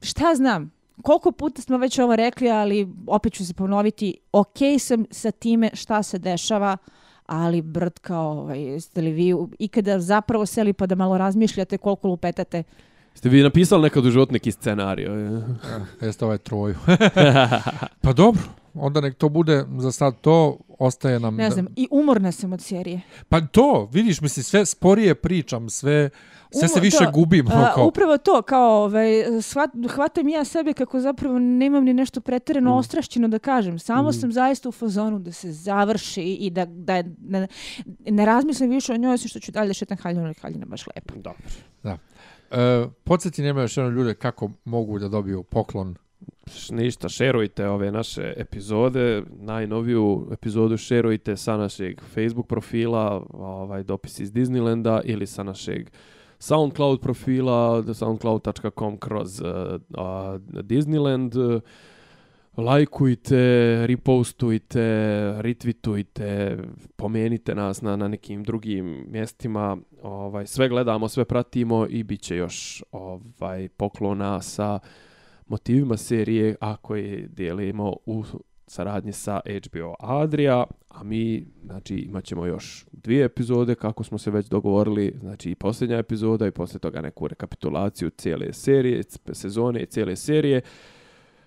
šta znam, koliko puta smo već ovo rekli, ali opet ću se ponoviti, okej sam sa time šta se dešava, ali brd kao, ovaj, jeste li vi ikada zapravo seli pa da malo razmišljate koliko lupetate? Ste vi napisali nekad u život neki scenario? E, *laughs* Jeste ovaj troju. *laughs* pa dobro, onda nek to bude za sad to, ostaje nam... Ne znam, i umorna sam od serije. Pa to, vidiš, mislim, sve sporije pričam, sve, sve se više to, gubim. ono A, kao, upravo to, kao, ovaj, shvat, hvatam ja sebe kako zapravo nemam ni nešto pretjerano Mm. ostrašćeno da kažem. Samo sam zaista u fazonu da se završi i da, da, da ne razmislim više o njoj, osim što ću dalje da šetam haljinu, ali haljina baš lepa. Dobro. E, podsjeti nema još jedno ljude kako mogu da dobiju poklon. Ništa, šerujte ove naše epizode, najnoviju epizodu šerujte sa našeg Facebook profila, ovaj dopis iz Disneylanda ili sa našeg SoundCloud profila, soundcloud.com kroz uh, uh, Disneyland. Lajkujte, repostujte, retweetujte, pomenite nas na, na nekim drugim mjestima. Ovaj, sve gledamo, sve pratimo i bit će još ovaj, poklona sa motivima serije, a koje dijelimo u saradnji sa HBO Adria, a mi znači, imat ćemo još dvije epizode, kako smo se već dogovorili, znači i posljednja epizoda i poslije toga neku rekapitulaciju cijele serije, sezone i cijele serije.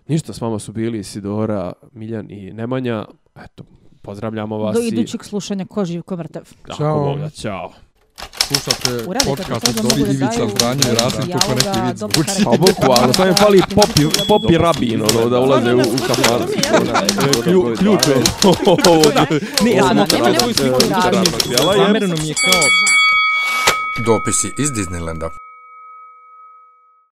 Ništa, s vama su bili Sidora, Miljan i Nemanja. Eto, pozdravljamo vas. Do i- idućeg slušanja ko živ, ko mrtav. Ćao. Bog da, Ćao. Slušate podcast od Dobri Ivica daju Zdanje i Rasim kako neki vid zvuči. Pa bukvalno, samo im fali popi, popi rabin, ono, da ulaze u, u kafan. Klju- Ključ je ovog. Ne, ja sam Da, nema sliku razloga. Zamereno mi je kao Dopisi iz Disneylanda.